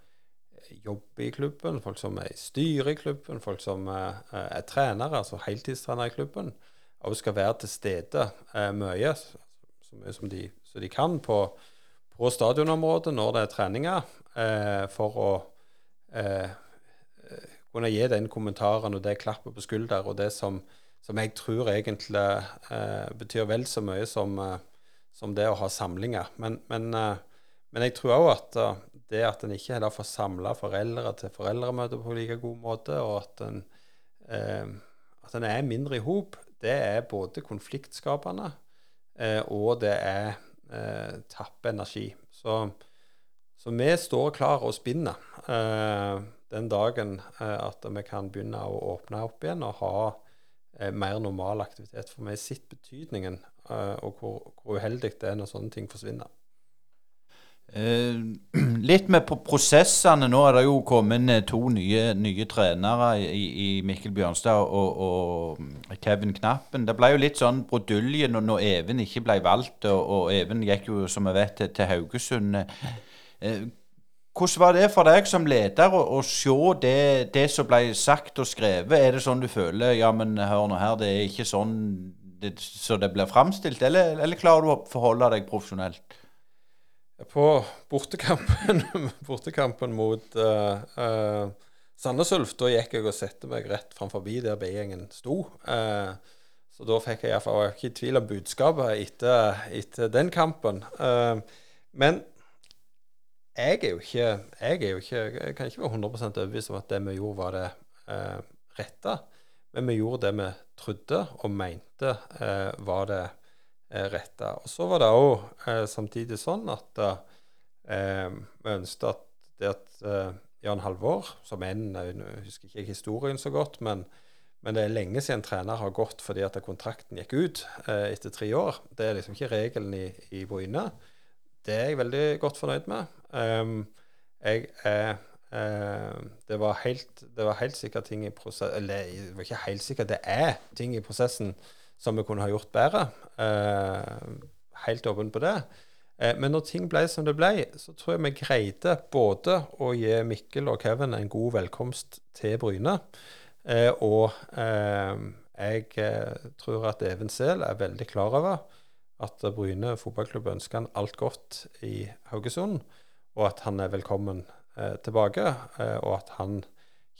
jobber i klubben, folk som er i styret i klubben, folk som er, er trenere, altså heltidstrenere i klubben, og skal være til stede eh, mye, så mye som de, så de kan, på, på, stadionområdet når det er treninger, eh, for å eh, kunne gi den kommentaren og det klappet på skulder og det som, som jeg tror egentlig eh, betyr vel så mye som, eh, som, det å ha samlinger. Men, men, eh, men jeg tror òg at det at en ikke heller får samla foreldre til foreldremøter på like god måte, og at en, eh, er mindre i hop, det er både konfliktskapende, eh, og det er eh, tappe energi. Så, så, vi står klar og spinner eh, den dagen eh, at vi kan begynne å åpne opp igjen og ha eh, mer normal aktivitet. For vi har sett betydningen og hvor, hvor uheldig det er når sånne ting forsvinner. Eh, litt med prosessene. Nå er det jo kommet eh, to nye, nye trenere i, i, Mikkel Bjørnstad og, og, Kevin Knappen. Det ble jo litt sånn brudulje når, når Even ikke ble valgt, og, og, Even gikk jo, som vi vet, til, til Haugesund. Eh, hvordan var det for deg som leder å, å se det, det, som ble sagt og skrevet? Er det sånn du føler ja, men hør nå her, det er ikke sånn det, så det blir framstilt, eller, eller klarer du å forholde deg profesjonelt? På bortekampen, bortekampen mot uh, uh, Sandnes Ulf, da gikk jeg og satte meg rett framfor der B-gjengen sto. Uh, så da fikk jeg iallfall ikke i tvil om budskapet etter, etter den kampen. Men jeg er jo ikke Jeg jo ikke, jeg kan ikke være 100% overbevist om at det vi gjorde, var det uh, rette. Men vi gjorde det vi trodde og mente var det rette eh, retta. Og så var det òg eh, samtidig sånn at eh, vi ønsket at det at eh, Jan Halvor, som en Jeg husker ikke historien så godt, men, men det er lenge siden trener har gått fordi at kontrakten gikk ut eh, etter tre år. Det er liksom ikke regelen i, i Bryne. Det er jeg veldig godt fornøyd med. Um, jeg er uh, det, var helt, det var helt sikkert ting i prosessen Eller det var ikke helt sikkert, det er ting i prosessen som vi kunne ha gjort bedre. Uh, helt åpen på det. Eh, men når ting ble som det ble, så tror jeg vi greide både å gi Mikkel og Kevin en god velkomst til Bryne. Eh, og eh, jeg tror at Even Sehl er veldig klar over at Bryne fotballklubb ønsker han alt godt i Haugesund, og at han er velkommen tilbake, og at han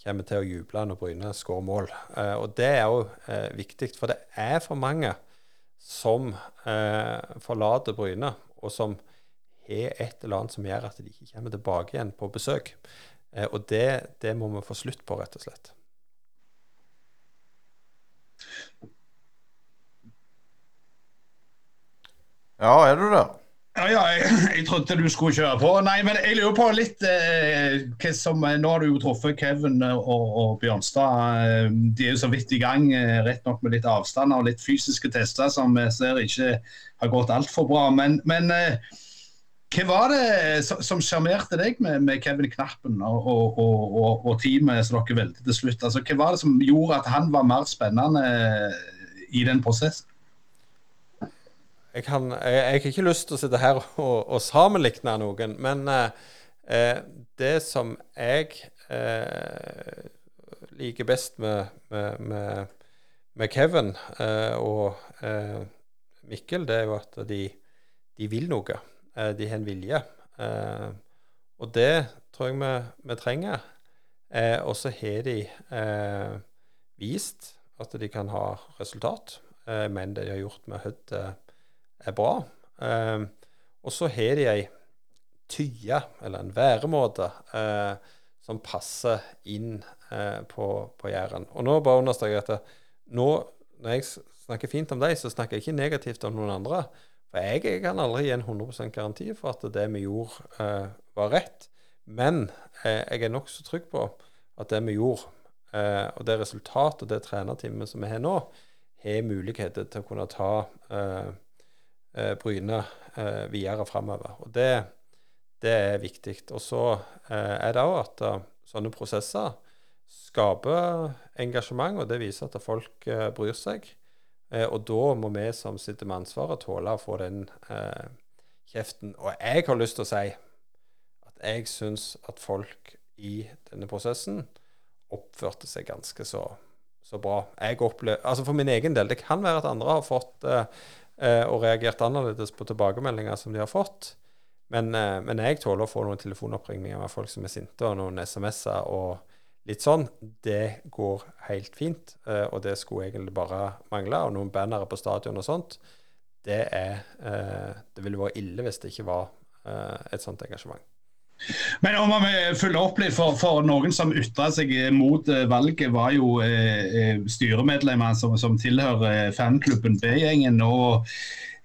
kommer til å juble når Bryne skårer mål. og det er jo viktig, for det er for mange som forlater Bryne og som har et eller annet som gjør at de ikke kommer tilbake igjen på besøk. Eh, og det, det, må vi få slutt på, rett og slett. Ja, er du der? Ja, ja jeg, jeg, trodde du skulle kjøre på. Nei, men jeg lurer på litt eh, som, Nå har du jo truffet Kevin og, og Bjørnstad. De er jo så vidt i gang, eh, rett nok med litt avstand og litt fysiske tester som vi ser ikke har gått altfor bra. Men, men eh, hva var det som sjarmerte deg med, med, Kevin Knappen og, og, og, og teamet som dere valgte til slutt? Altså, hva var det som gjorde at han var mer spennende i den prosessen? Jeg, kan, jeg, jeg, har ikke lyst til å sitte her og, og sammenligne noen, men eh, det som jeg eh, liker best med, med, med, Kevin eh, og eh, Mikkel, det er jo at de, de vil noe. Eh, de har en vilje. Eh, og det tror jeg vi, vi trenger. og så har de vist at de kan ha resultat. men det de har gjort med Hødd er bra. Eh, og så har de ei tye, eller en væremåte, eh, som passer inn eh, på, på Jæren. Og nå bare understreker jeg at nå, når jeg snakker fint om dem, så snakker jeg ikke negativt om noen andre. For jeg, jeg kan aldri gi en 100% garanti for at det vi gjorde, eh, var rett. Men eh, jeg er nokså trygg på at det vi gjorde, eh, og det resultatet og det trenerteamet som vi har nå, har muligheter til å kunne ta eh, Bryne eh, videre framover. Og det, det, er viktig. Og så eh, er det òg at sånne prosesser skaper engasjement, og det viser at folk eh, bryr seg. Eh, og da må vi som sitter med ansvaret, tåle å få den kjeften. Og jeg har lyst til å si at jeg syns at folk i denne prosessen oppførte seg ganske så, så bra. Jeg opplever, altså For min egen del Det kan være at andre har fått eh, Eh, og reagert annerledes på tilbakemeldinger som de har fått. Men, eh, men jeg tåler å få noen telefonoppringninger med folk som er sinte, og noen SMS-er og litt sånn. Det går helt fint, eh, og det skulle egentlig bare mangle. Og noen bannere på stadion og sånt. Det er Det ville vært ille hvis det ikke var et sånt engasjement. Men om vi følger opp litt, for, for noen som ytra seg mot eh, valget, var jo eh, eh, styremedlemmer som, som tilhører fanklubben B-gjengen. og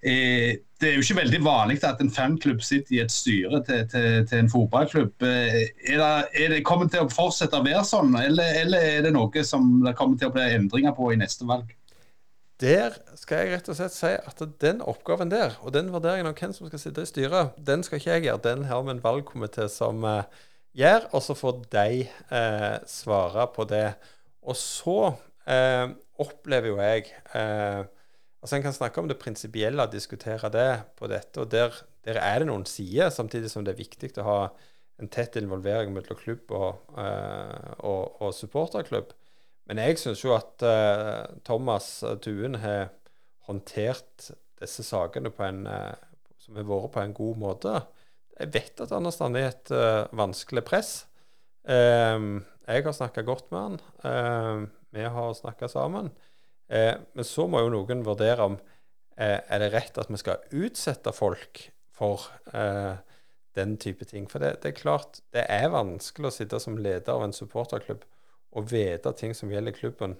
eh, Det er jo ikke veldig vanlig at en fanklubb sitter i et styre til, til, til en fotballklubb. Eh, er det, er det kommet til å fortsette å være sånn, eller, eller er det noe som det kommer til å bli endringer på i neste valg? Der skal jeg rett og slett si at den oppgaven der, og den vurderingen av hvem som skal sitte i styret, den skal ikke jeg gjøre. Den har vi en valgkomité som uh, gjør, og så får de uh, svare på det. Og så uh, opplever jo jeg Altså En kan snakke om det prinsipielle diskutere det på dette, og der, der, er det noen sider, samtidig som det er viktig å ha en tett involvering mellom klubb og, og, og supporterklubb. Men jeg syns jo at uh, Thomas Tuen har håndtert disse sakene en, uh, som har vært på en god måte. Jeg vet at han har stått i et uh, vanskelig press. Um, jeg har snakka godt med han. Um, vi har snakka sammen. men så må jo noen vurdere om er det rett at vi skal utsette folk for den type ting. For det, det, er klart, det er vanskelig å sitte som leder av en supporterklubb å vite ting som gjelder klubben,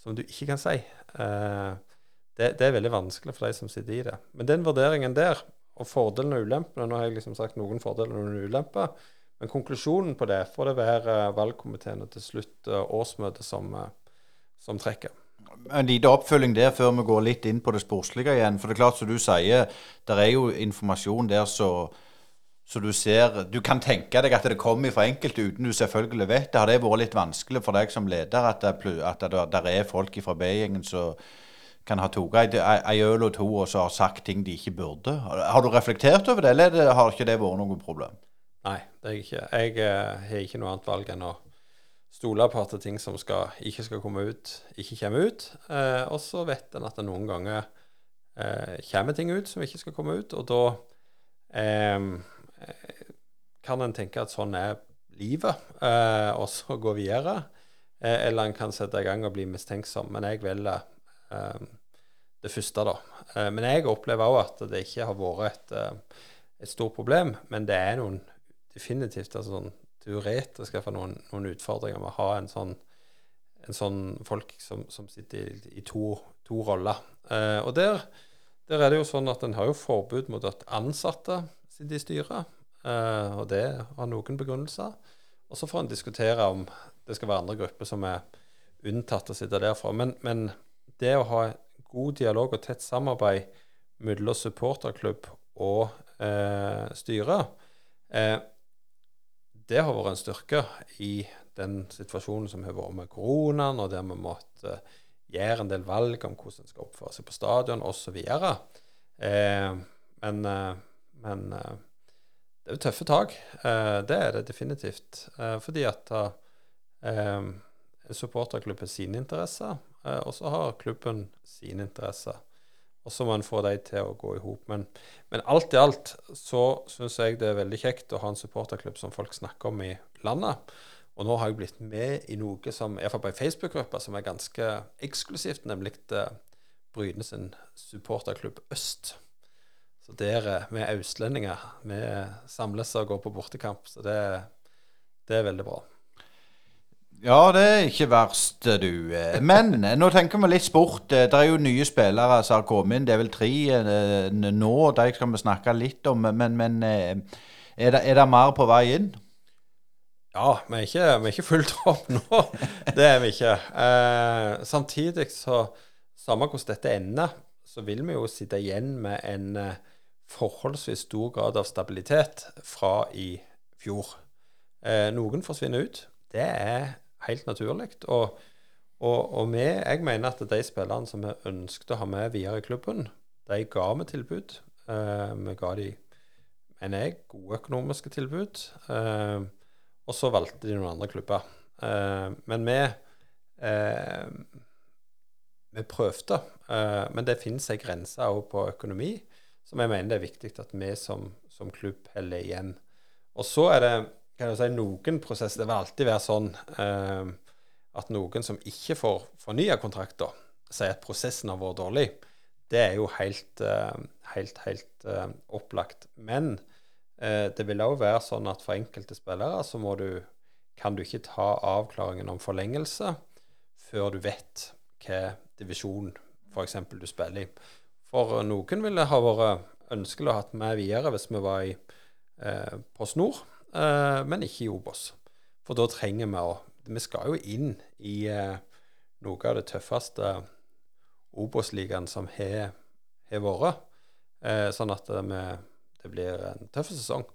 som du ikke kan si. Eh, det, det, er veldig vanskelig for de som sitter i det. Men den vurderingen der, og fordelene og ulempene Nå har jeg liksom sagt noen fordeler og noen ulemper, men konklusjonen på det får det være valgkomiteen og til slutt årsmøtet som, som trekker. En liten oppfølging der før vi går litt inn på det sportslige igjen. For det er klart, som du sier, det er jo informasjon der så, så du ser Du kan tenke deg at det kommer fra enkelte uten du selvfølgelig vet det. Har det vært litt vanskelig for deg som leder at det, at det, der er folk fra B-gjengen som kan ha tatt ei øl og to og så har sagt ting de ikke burde? Har du reflektert over det, eller har ikke det vært noe problem? Nei, det er ikke. Jeg eh, har ikke noe annet valg enn å stole på at ting som skal, ikke skal komme ut, ikke kommer ut. Eh, og så vet en at det noen ganger eh, kommer ting ut som ikke skal komme ut, og da eh, kan en tenke at sånn er livet, eh, og så gå videre. Eh, eller en kan sette i gang og bli mistenksom. Men jeg velger eh, det første, da. men jeg opplever òg at det ikke har vært et, et stort problem, men det er noen definitivt altså sånn teoretisk for noen, noen utfordringer med å ha en sånn, en sånn folk som, som sitter i, i to, to, roller. Eh, og der, der, er det jo sånn at en har jo forbud mot at ansatte sitter i styret. Eh, og det har noen begrunnelser. Og så får en diskutere om det skal være andre grupper som er unntatt å sitte derfra. Men, men det å ha god dialog og tett samarbeid mellom supporterklubb og eh, styre eh, det har vært en styrke i den situasjonen som har vært med koronaen, og der vi måtte gjøre en del valg om hvordan en skal oppføre seg på stadion osv. Eh, men, eh, men uh, det er jo tøffe tak. Uh, det er det definitivt. Eh, fordi at supporterklubben sine interesser, og så har klubben sine interesser. Og så må en få de til å gå i hop. Men, men, alt i alt så syns jeg det er veldig kjekt å ha en supporterklubb som folk snakker om i landet. Og nå har jeg blitt med i noe som iallfall på ei Facebook-gruppe som er ganske eksklusivt, nemlig Bryne sin supporterklubb Øst. Så der vi er østlendinger. Vi samles og går på bortekamp. Så det, det er veldig bra. Ja, det er ikke verst, du. Men nå tenker vi litt sport. Det er jo nye spillere som har kommet inn. Det er vel tre eh, nå. De skal vi snakke litt om. Men, men eh, er, det, er, det, mer på vei inn? Ja, vi er ikke, vi er ikke fullt opp nå. Det er vi ikke. Eh, samtidig så Samme hvordan dette ender, så vil vi jo sitte igjen med en eh, forholdsvis stor grad av stabilitet fra i fjor. Eh, noen forsvinner ut. Det er helt naturlig. Og, og, og vi, jeg mener at de spillerne som vi ønsket å ha med videre i klubben, de ga vi tilbud. Uh, vi ga de, mener jeg, gode økonomiske tilbud. Uh, og så valgte de noen andre klubber. Men vi vi prøvde. men det finnes en grense òg på økonomi som jeg mener det er viktig at vi som, som klubb holder igjen. Og så er det kan du si, noen prosesser Det vil alltid være sånn eh, at noen som ikke får fornya kontrakter, sier at prosessen har vært dårlig. Det er jo helt, eh, helt, helt eh, opplagt. Men eh, det vil òg være sånn at for enkelte spillere så må du, kan du ikke ta avklaringen om forlengelse før du vet hva divisjon f.eks. du spiller i. For noen ville ha vært ønskelig å ha hatt med videre hvis vi var i, eh, Post Nord, eh, men ikke i Obos. For da trenger vi å Vi skal jo inn i eh, noe av det tøffeste Obos-ligaen som har, vært. Eh, sånn at det, det blir en tøff sesong.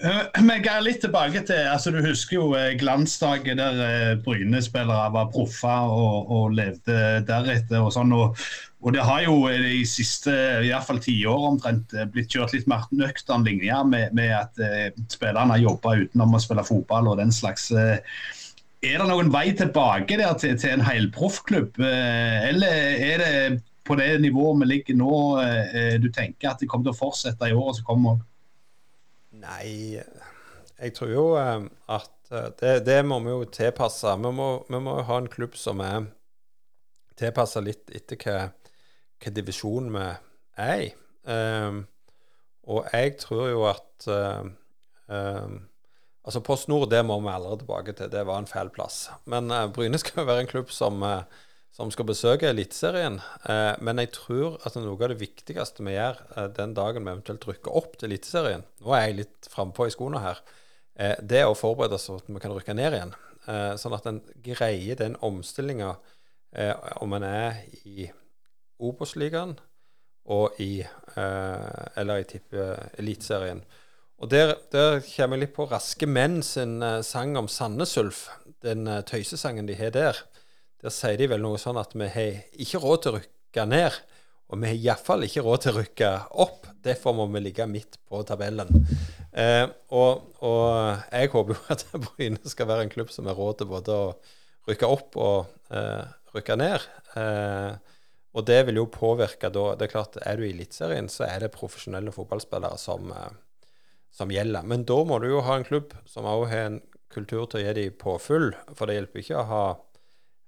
Vi er litt tilbake til altså Du husker jo glansdagen der Bryne-spillere var proffer og, og, levde deretter. og sånn, og, og det har jo de siste i hvert fall tiår omtrent eh, blitt kjørt litt mer nøktern linje med, med, at eh, spillerne har jobba utenom å spille fotball og den slags. Er det noen vei tilbake der til, til en helproffklubb, eller er det på det nivået vi ligger nå du tenker at det kommer til å fortsette i året som kommer? Nei, jeg tror jo at det, det må vi jo tilpasse. Vi må, må ha en klubb som er tilpassa litt etter hva hvilken divisjon vi er i. Um, og jeg tror jo at um, Altså Post Nord det må vi aldri tilbake til, det var en feil plass. Men uh, Bryne skal jo være en klubb som, uh, som skal besøke Eliteserien. Eh, men jeg tror at noe av det viktigste vi gjør eh, den dagen vi eventuelt rykker opp til Eliteserien Nå er jeg litt frampå i skoene her. Eh, det er å forberede oss sånn at vi kan rykke ned igjen. Eh, sånn at en greier den omstillinga eh, om en er i Obos-ligaen og i eh, Eller i tippe Eliteserien. Og der, der kommer jeg litt på Raske Menn sin sang om Sandnes Ulf. Den tøysesangen de har der. Der sier de vel noe sånn at vi har ikke råd til å rykke ned. Og vi har iallfall ikke råd til å rykke opp. Derfor må vi ligge midt på tabellen. Eh, og, og, jeg håper jo at Bryne skal være en klubb som har råd til både å rykke opp og eh, rykke ned. Eh, og det vil jo påvirke da Det er klart, er du i Eliteserien, så er det profesjonelle fotballspillere som, eh, som gjelder. Men da må du jo ha en klubb som òg har en kultur til å gi dem påfyll. For det hjelper ikke å ha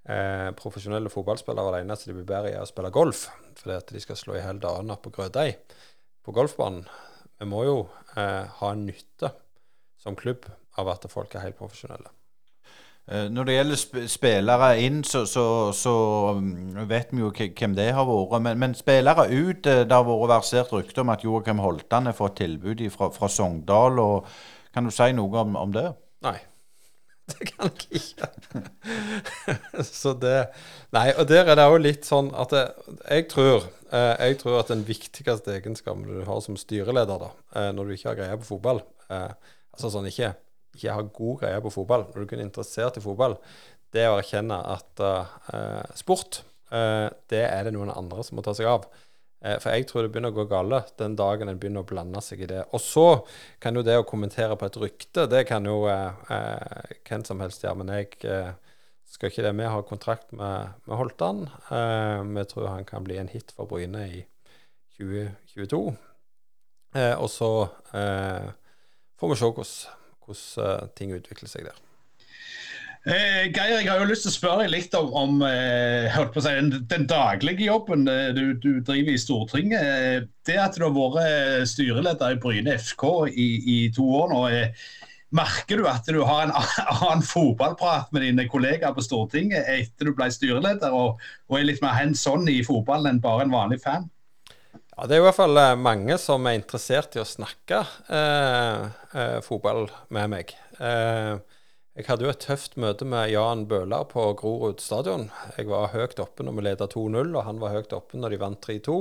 eh, profesjonelle fotballspillere er det eneste de blir bedre i, å spille golf. Fordi at de skal slå i hjel damer på grøtdeig på golfbanen. Vi må jo eh, ha en nytte som klubb av at folk er helt profesjonelle. Eh, når det gjelder sp spillere inn, så, så, så, um, vet vi jo hvem det har vært. Men, men spillere ut eh, Det har vært versert rykter om at Joakim Holtan har fått tilbud fra, fra Sogndal. og Kan du si noe om, om det? Nei. Det kan jeg ikke. så det Nei, og der er det òg litt sånn at det, jeg, tror, eh, jeg tror at den viktigste egenskapen du har som styreleder, da, eh, når du ikke har greie på fotball eh, Altså sånn ikke, ikke har god greie på fotball, når du kun er interessert i fotball, det er å erkjenne at sport, det er det noen andre som må ta seg av. Eh, for jeg tror det begynner å gå gale den dagen en begynner å blande seg i det. Og så kan jo det å kommentere på et rykte, det kan jo eh, eh hvem som helst gjøre. Men jeg eh, skal ikke det. Vi har kontrakt med, med Holtan. Eh, tror han kan bli en hit for Bryne i 2022. Eh, og så får vi se hvordan ting utvikler seg der. Eh, Geir, jeg har jo lyst til å spørre deg litt om, om eh, si, den, den, daglige jobben eh, du, du, driver i Stortinget. Eh, det at du har vært styreleder i Bryne FK i, i to år nå. Eh, merker du at du har en annen fotballprat med dine kollegaer på Stortinget etter du ble styreleder, og, og er litt mer hands on i fotballen enn bare en vanlig fan? Ja, Det er i hvert fall mange som er interessert i å snakke eh, fotball med meg. Eh, jeg hadde jo et tøft møte med Jan Bøhler på Grorud stadion. Jeg var høyt oppe når vi ledet 2-0, og han var høyt oppe når de vant 3-2.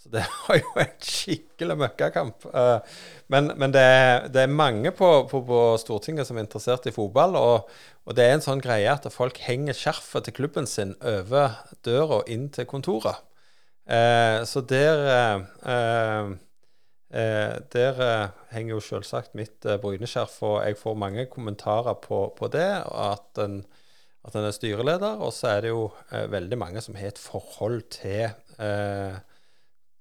Så det var jo en skikkelig møkkakamp. Eh, men, men det, er, det, er, mange på, på, på, Stortinget som er interessert i fotball. Og, og, det er en sånn greie at folk henger skjerfet til klubben sin over døra inn til kontoret. Eh, så der eh, der eh, henger jo selvsagt mitt eh, bryneskjerf, og jeg får mange kommentarer på, på det. At en, at en, er styreleder. Og så er det jo eh, veldig mange som har et forhold til, eh,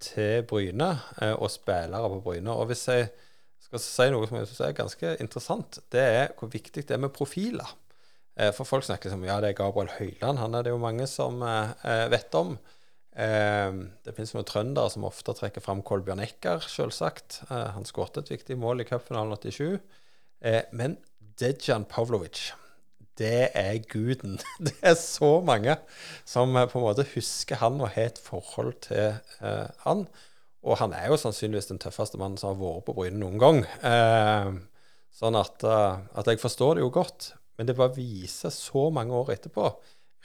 til Bryne eh, og spillere på Bryne. Og hvis jeg skal si noe som jeg synes er ganske interessant, det er hvor viktig det er med profiler. for folk snakker som ja, det er Gabriel Høyland. Han er det jo mange som vet om. Eh, det finnes noen trøndere som ofte trekker fram Kolbjørn Ekker, selvsagt. Eh, han skåret et viktig mål i cupfinalen 87. Eh, men Dejan Pavlovic, det er guden. Det er så mange som på en måte husker han og har et forhold til han. Og han er jo sannsynligvis den tøffeste mannen som har vært på Bryne noen gang. sånn at, at jeg forstår det jo godt. Men det bare viser så mange år etterpå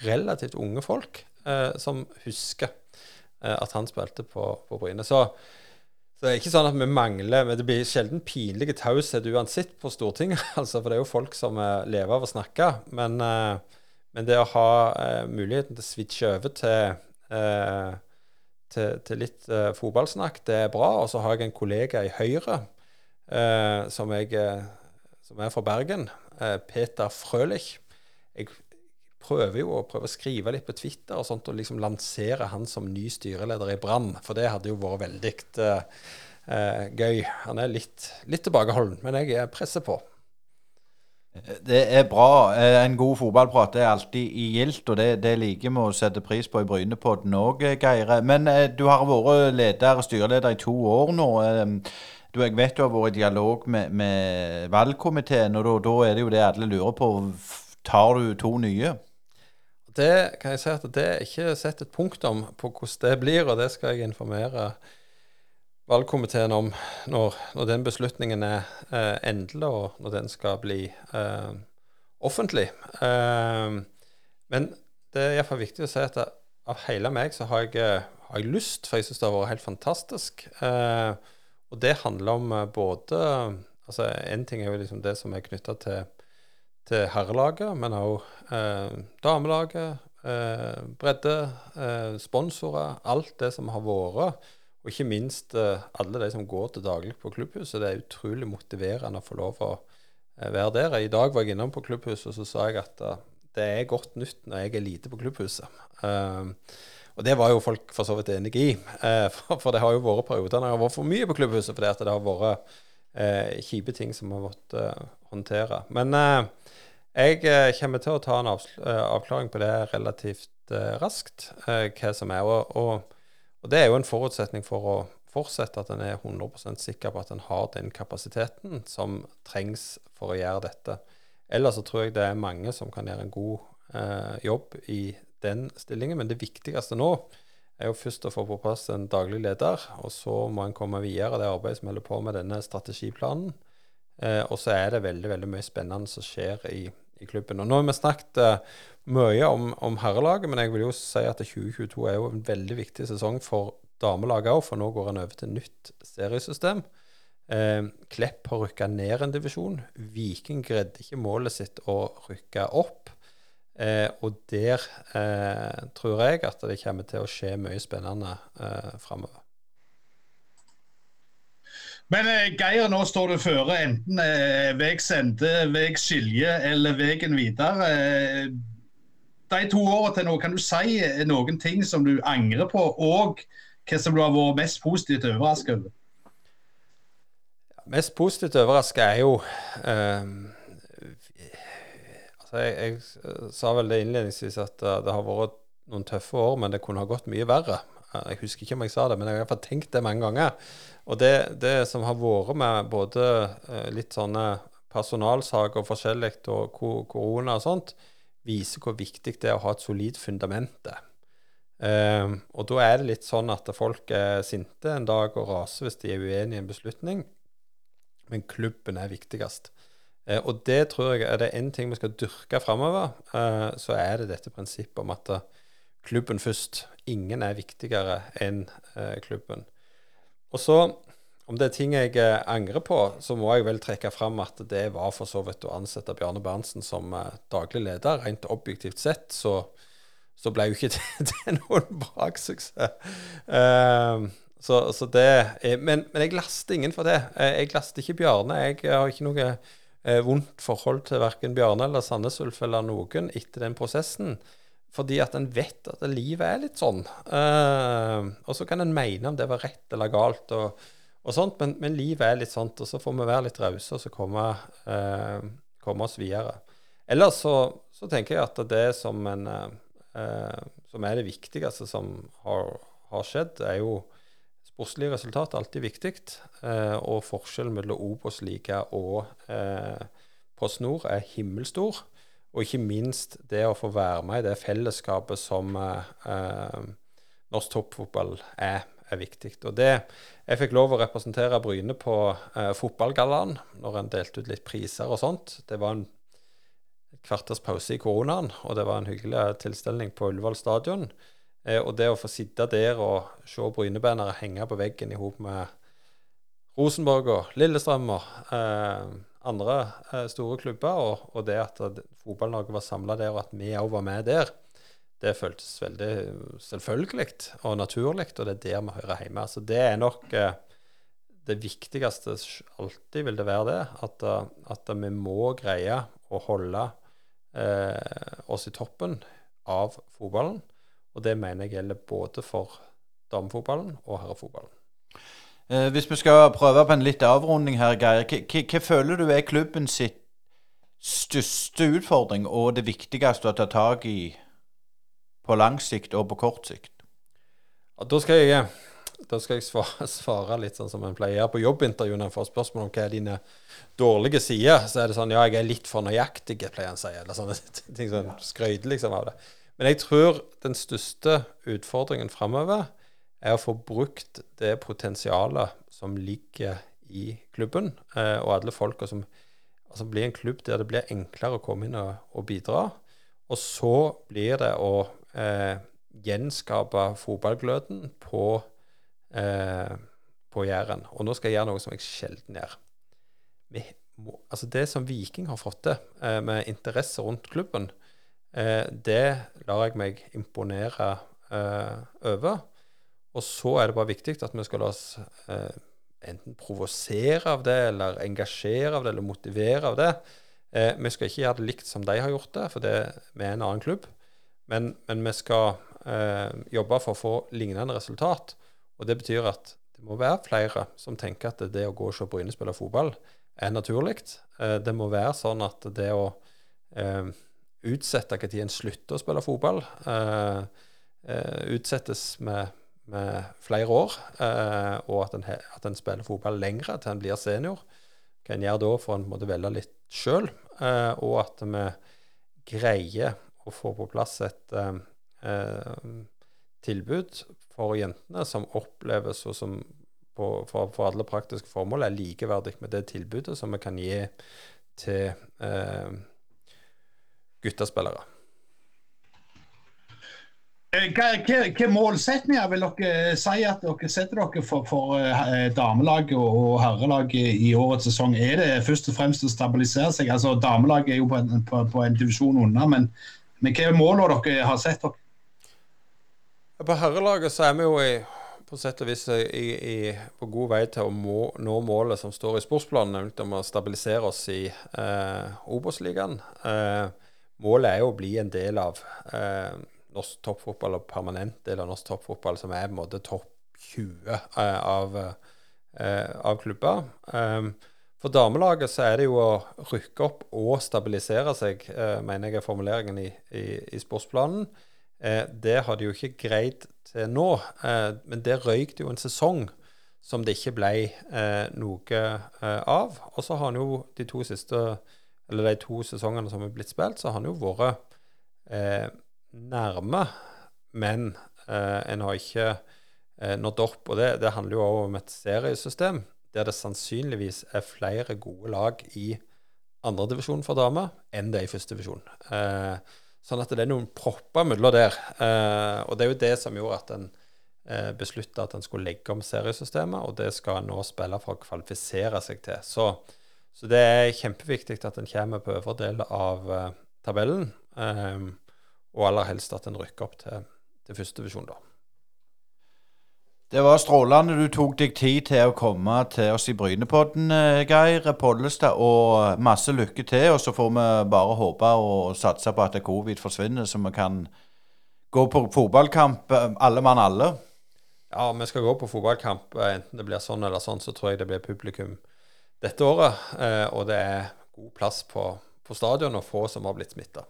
relativt unge folk som husker Eh, at han spilte på, på Bryne. Så, så, det er ikke sånn at vi mangler men Det blir sjelden pinlig taushet uansett på Stortinget, altså, for det er jo folk som uh, lever av å snakke. Men, men det å ha muligheten til å switche over til, til, til litt fotballsnakk, det er bra. Og så har jeg en kollega i Høyre som, jeg, som er fra Bergen, Peter Frølich. Jeg prøver jo å prøve å skrive litt på Twitter og sånt, og liksom lansere han som ny styreleder i Brann. For det hadde jo vært veldig uh, gøy. Han er litt, litt tilbakeholden, men jeg presser på. Det er bra. Eh, en god fotballprat er alltid i gildt, og det, det liker vi å sette pris på i Brynepodden òg, Geire. Men eh, du har vært leder, og styreleder i to år nå. Du, jeg vet du har vært i dialog med, med valgkomiteen, og da, da, er det jo det alle lurer på. Tar du to nye? Det kan jeg si at det er ikke sett et punktum på hvordan det blir, og det skal jeg informere valgkomiteen om når, når den beslutningen er eh, endelig, og når den skal bli eh, offentlig. Eh, men det er iallfall viktig å si at av hele meg så har jeg, har jeg lyst, for jeg syns det har vært helt fantastisk. Eh, og det handler om eh, både altså En ting er jo liksom det som er knytta til, til herrelaget, men òg damelaget, bredde, sponsorer. Alt det som har vært og ikke minst uh, alle de som går til daglig på klubbhuset. Det er utrolig motiverende å få lov å uh, være der. I dag var jeg innom på klubbhuset, og så sa jeg at uh, det er godt nytt når jeg er lite på klubbhuset. og det var jo folk for så vidt enig i. For, det har jo vært perioder når jeg har vært for mye på klubbhuset fordi at det har vært kjipe ting som har måttet håndtere. Men jeg kommer til å ta en avklaring på det relativt raskt, hva som er. og, og og Det er jo en forutsetning for å fortsette at en er 100% sikker på at en har den kapasiteten som trengs for å gjøre dette. Ellers så tror jeg det er mange som kan gjøre en god eh, jobb i den stillingen. Men det viktigste nå er jo først å få på plass en daglig leder, og så må en komme videre det arbeidet som holder på med denne strategiplanen. Eh, og så er det veldig veldig mye spennende som skjer i, i klubben. Og Nå har vi snakket eh, mye om, om, herrelaget, men jeg vil jo si at 2022 er jo en veldig viktig sesong for damelaget òg, for nå går en over til nytt seriesystem. Eh, Klepp har rykka ned en divisjon. Viking greide ikke målet sitt å rykke opp. Eh, og der eh, tror jeg at det kommer til å skje mye spennende eh, framover. Men eh, Geir, nå står du føre enten eh, vei sende, vei skilje eller veien videre. Eh, de to årene til nå, kan du si noen ting som du angrer på, og hva som du har vært mest positivt overrasket over? Mest positivt overrasket er jo um, jeg, jeg, sa vel det innledningsvis at uh, det har vært noen tøffe år, men det kunne ha gått mye verre. Uh, jeg husker ikke om jeg sa det, men jeg har i hvert fall tenkt det mange ganger. Og det, det som har vært med både litt sånne personalsaker og forskjellig, og korona og sånt, viser hvor viktig det er å ha et solid fundament. Um, og da er det litt sånn at folk er sinte en dag og raser hvis de er uenige i en beslutning, men klubben er viktigst. Uh, og det tror jeg er det én ting vi skal dyrke framover, uh, så er det dette prinsippet om at uh, klubben først. Ingen er viktigere enn klubben. Og så om det er ting jeg eh, angrer på, så må jeg vel trekke fram at det var for så vidt å ansette Bjarne Berntsen som eh, daglig leder. Rent objektivt sett så, så ble jo ikke det, det noen braksuksess. Uh, så, så det er, men, men, jeg laster ingen for det. Jeg laster ikke Bjarne. Jeg har ikke noe uh, vondt forhold til verken Bjarne eller Sandnes Ulf eller noen etter den prosessen. Fordi at en vet at livet er litt sånn. Eh, og så kan en mene om det var rett eller galt. og og sånt, men, men, livet er litt sånt, og så får vi være litt rause og så komme, eh, komme, oss videre. Ellers så, så, tenker jeg at det som, en, eh, som er det viktigste som har, har skjedd, er jo sportslige resultat er alltid viktig. Eh, og forskjellen mellom Obos-liga og eh, PostNord er himmelstor. Og ikke minst det å få være med i det fellesskapet som eh norsk toppfotball er er viktig. Og det, Jeg fikk lov å representere Bryne på eh, fotballgallaen når en delte ut litt priser og sånt. Det var en kvarters pause i koronaen, og det var en hyggelig tilstelning på Ullevål stadion. Eh, og det å få sitte der og se Brynebannere henge på veggen i hop med Rosenborg og Lillestrøm og eh, andre eh, store klubber, og, og det at Fotball-Norge var samla der, og at vi òg var med der, det føltes veldig selvfølgelig og naturlig, og det er der vi hører hjemme. Så det er nok eh, det viktigste alltid vil det være det, at, eh, at vi må greie å holde eh, oss i toppen av fotballen. Og det mener jeg gjelder både for damefotballen og herrefotballen. Eh, hvis vi skal prøve på en litt avrunding her, Geir. Hva føler du er klubben sitt største utfordring og det viktigste å ta tak i på lang sikt og på kort sikt? Ja, da skal jeg, da skal jeg svare, svare, litt sånn som en pleier på jobbintervju når en får spørsmål om hva er dine dårlige sider. Så er det sånn ja, jeg er litt for nøyaktig, pleier en å si. Eller sånne ting sånn skryter liksom av det. Men jeg tror den største utfordringen framover er å få brukt det potensialet som ligger i klubben, eh, og alle folka som altså blir en klubb der det blir enklere å komme inn og, og bidra. Og så blir det å eh, gjenskape fotballgløden på, eh, på Jæren. Og nå skal jeg gjøre noe som jeg sjelden gjør. Må, altså det som Viking har fått til eh, med interesse rundt klubben, det lar jeg meg imponere eh, over. Og så er det bare viktig at vi skal la oss eh, enten provosere av det, eller engasjere av det, eller motivere av det. Eh, vi skal ikke gjøre det likt som de har gjort det, for det, vi er en annen klubb. Men, men vi skal eh, jobbe for å få lignende resultat. Og det betyr at det må være flere som tenker at det å gå og se Bryne spille fotball er naturlig. Eh, det må være sånn at det å eh, utsette når en slutter å spille fotball, eh, eh, utsettes med med flere år, eh, og at en, spiller fotball lengre til en blir senior. Hva en gjør da for en måtte velge litt sjøl, og at vi greier å få på plass et tilbud for jentene som oppleves og som på, for, for, alle praktiske formål er likeverdig med det tilbudet som vi kan gi til eh, guttespillere. Eh, hva, hva, hva målsetninger vil dere si at dere setter dere for, for uh, damelaget og herrelaget i årets sesong? Er det først og fremst å stabilisere seg? Altså Damelaget er jo på en, på, på en divisjon unna, men, men hva er målene dere har sett dere? På herrelaget så er vi jo i, på sett og vis i, i, på god vei til å må, nå målet som står i sportsplanen, nemlig om å stabilisere oss i eh, Obos-ligaen. Uh, målet er jo å bli en del av eh, norsk toppfotball og permanent del av norsk toppfotball, som er på en måte topp 20 eh, av, eh, av klubber. Um, for damelaget så er det jo å rykke opp og stabilisere seg, eh, mener jeg er formuleringen i, i, i sportsplanen. Eh, det har de jo ikke greid til nå, eh, men det røyk jo en sesong som det ikke ble eh, noe av. Og så har han jo de to siste, eller de to sesongene som er blitt spilt, så har han jo vært nærme, men eh, en har ikke eh, nådd opp. Og det, det handler jo også om et seriesystem der det sannsynligvis er flere gode lag i andredivisjon for damer enn det er i førstedivisjon. Eh, sånn at det er noen propper mellom der. Eh, og det er jo det som gjorde at en eh, beslutta at en skulle legge om seriesystemet, og det skal en nå spille for å kvalifisere seg til. Så, så det er kjempeviktig at en kommer på øvre del av uh, tabellen. um, og aller helst at en rykker opp til, til førstedivisjon, da. Det var strålende du tok deg tid til å komme til oss i Brynepodden, eh, Geir Pollestad. Og masse lykke til. Og så får vi bare håpe og satse på at covid forsvinner, så vi kan gå på fotballkamp eh, alle mann alle. Ja, vi skal gå på fotballkamp. Enten det blir sånn eller sånn, så tror jeg det blir publikum dette året. Og det er god plass på, på stadion og få som har blitt smitta.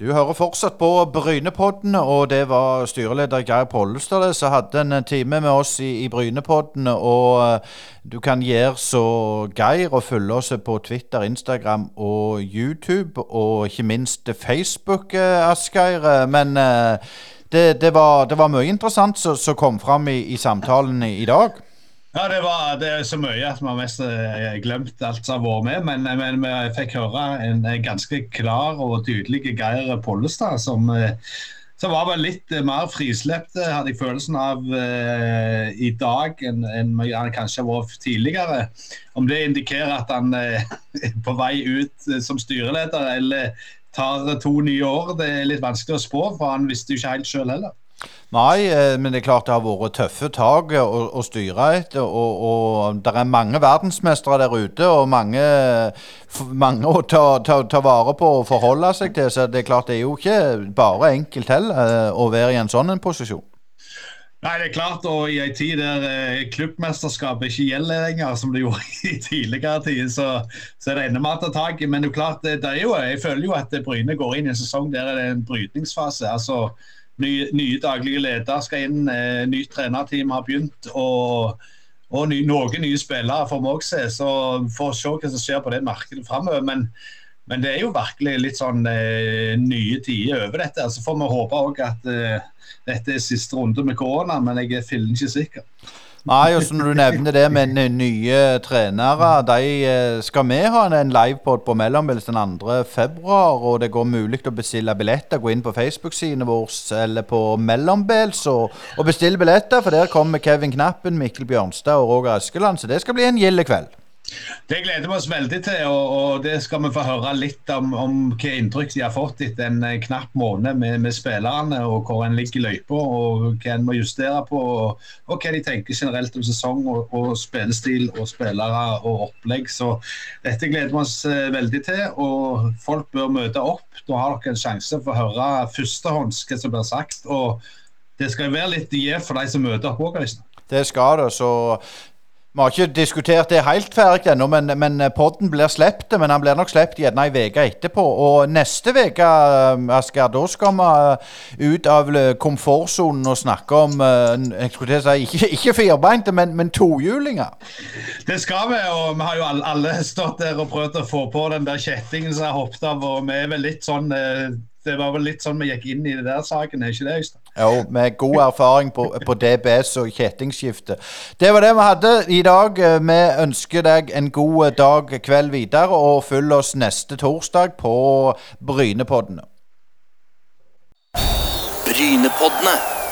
Du hører fortsatt på Brynepodden, og det var styreleder Geir Pollestad som hadde en time med oss i, i Brynepodden. Og uh, du kan gjøre så Geir og følge oss på Twitter, Instagram og YouTube, og ikke minst Facebook, uh, Asgeir. Men det, det, var, det, var, mye interessant som kom fram i, i samtalen i dag. Ja, det, var, det er så mye at vi har mest eh, glemt alt som har vært med. Men, vi fikk høre en ganske klar og tydelig Geir Pollestad, som, eh, som var vel litt mer frislept, hadde jeg følelsen av eh, i dag enn en han kanskje har vært tidligere. Om det indikerer at han eh, er på vei ut som styreleder eller tar to nye år, det er litt vanskelig å spå, for han visste jo ikke helt sjøl heller. Nei, eh, men det er klart det har vært tøffe tak å, å styre etter. Og, og det er mange verdensmestere der ute, og mange, mange å ta, ta, ta, vare på og forholde seg til. Så det er klart det er jo ikke bare enkelt heller eh, å være i en sånn en posisjon. Nei, det er klart, og I en tid der eh, klubbmesterskapet ikke gjelder lenger, som det gjorde i tidligere tider, så, så er det enda mer å ta tak i. Men det er klart, det, det er jo, jeg føler jo at Bryne går inn i en sesong der det er en brytningsfase. altså nye, nye daglige ledere skal inn, eh, nytt trenerteam har begynt. og, og ny, noen nye spillere får vi også se. Så får vi se hva som skjer på det markedet framover. Men, Men det er jo virkelig litt sånn eh, nye tider over dette. Så får vi håpe òg at eh, dette er siste runde med korona, men jeg er fillen ikke sikker. Nei, og så Når du nevner det med nye trenere de eh, Skal vi ha en livepod på Mellombils den 2. februar, og det går mulig å bestille billetter? Gå inn på Facebook-sidene våre eller på Mellombils og, og bestille billetter, for der kommer Kevin Knappen, Mikkel Bjørnstad og Roger Eskeland, så det skal bli en gild kveld. Det gleder vi oss veldig til, og, og det skal vi få høre litt om, om hva inntrykk de har fått etter en eh, knapp måned med, med spillerne, og hvor en ligger i løypa, og hva en må justere på, og, og, hva de tenker generelt om sesong og, og spillestil og spillere og opplegg. Så dette gleder vi oss eh, veldig til, og folk bør møte opp. Da har dere en sjanse for å høre førstehånds hva som blir sagt. og det skal være litt gjev for de som møter opp òg. Det skal det. Så vi har ikke diskutert det helt ferdig ennå, men, men podden blir sluppet. Men han blir nok sluppet gjerne ei uke etterpå. Og neste uke, eh, Asgeir, da skal vi eh, ut av komfortsonen og snakke om eh, jeg skulle si, Ikke, ikke firbeinte, men, men tohjulinger. Det skal vi, og vi har jo alle stått der og prøvd å få på den der kjettingen som har hoppet av. og vi er vel litt sånn det var vel litt sånn vi gikk inn i det der saken, er ikke det, Øystein? Jo, med god erfaring på, på DBS og kjettingskifte. Det var det vi hadde i dag. Vi ønsker deg en god dag kveld videre, og følg oss neste torsdag på Brynepoddene. Brynepoddene.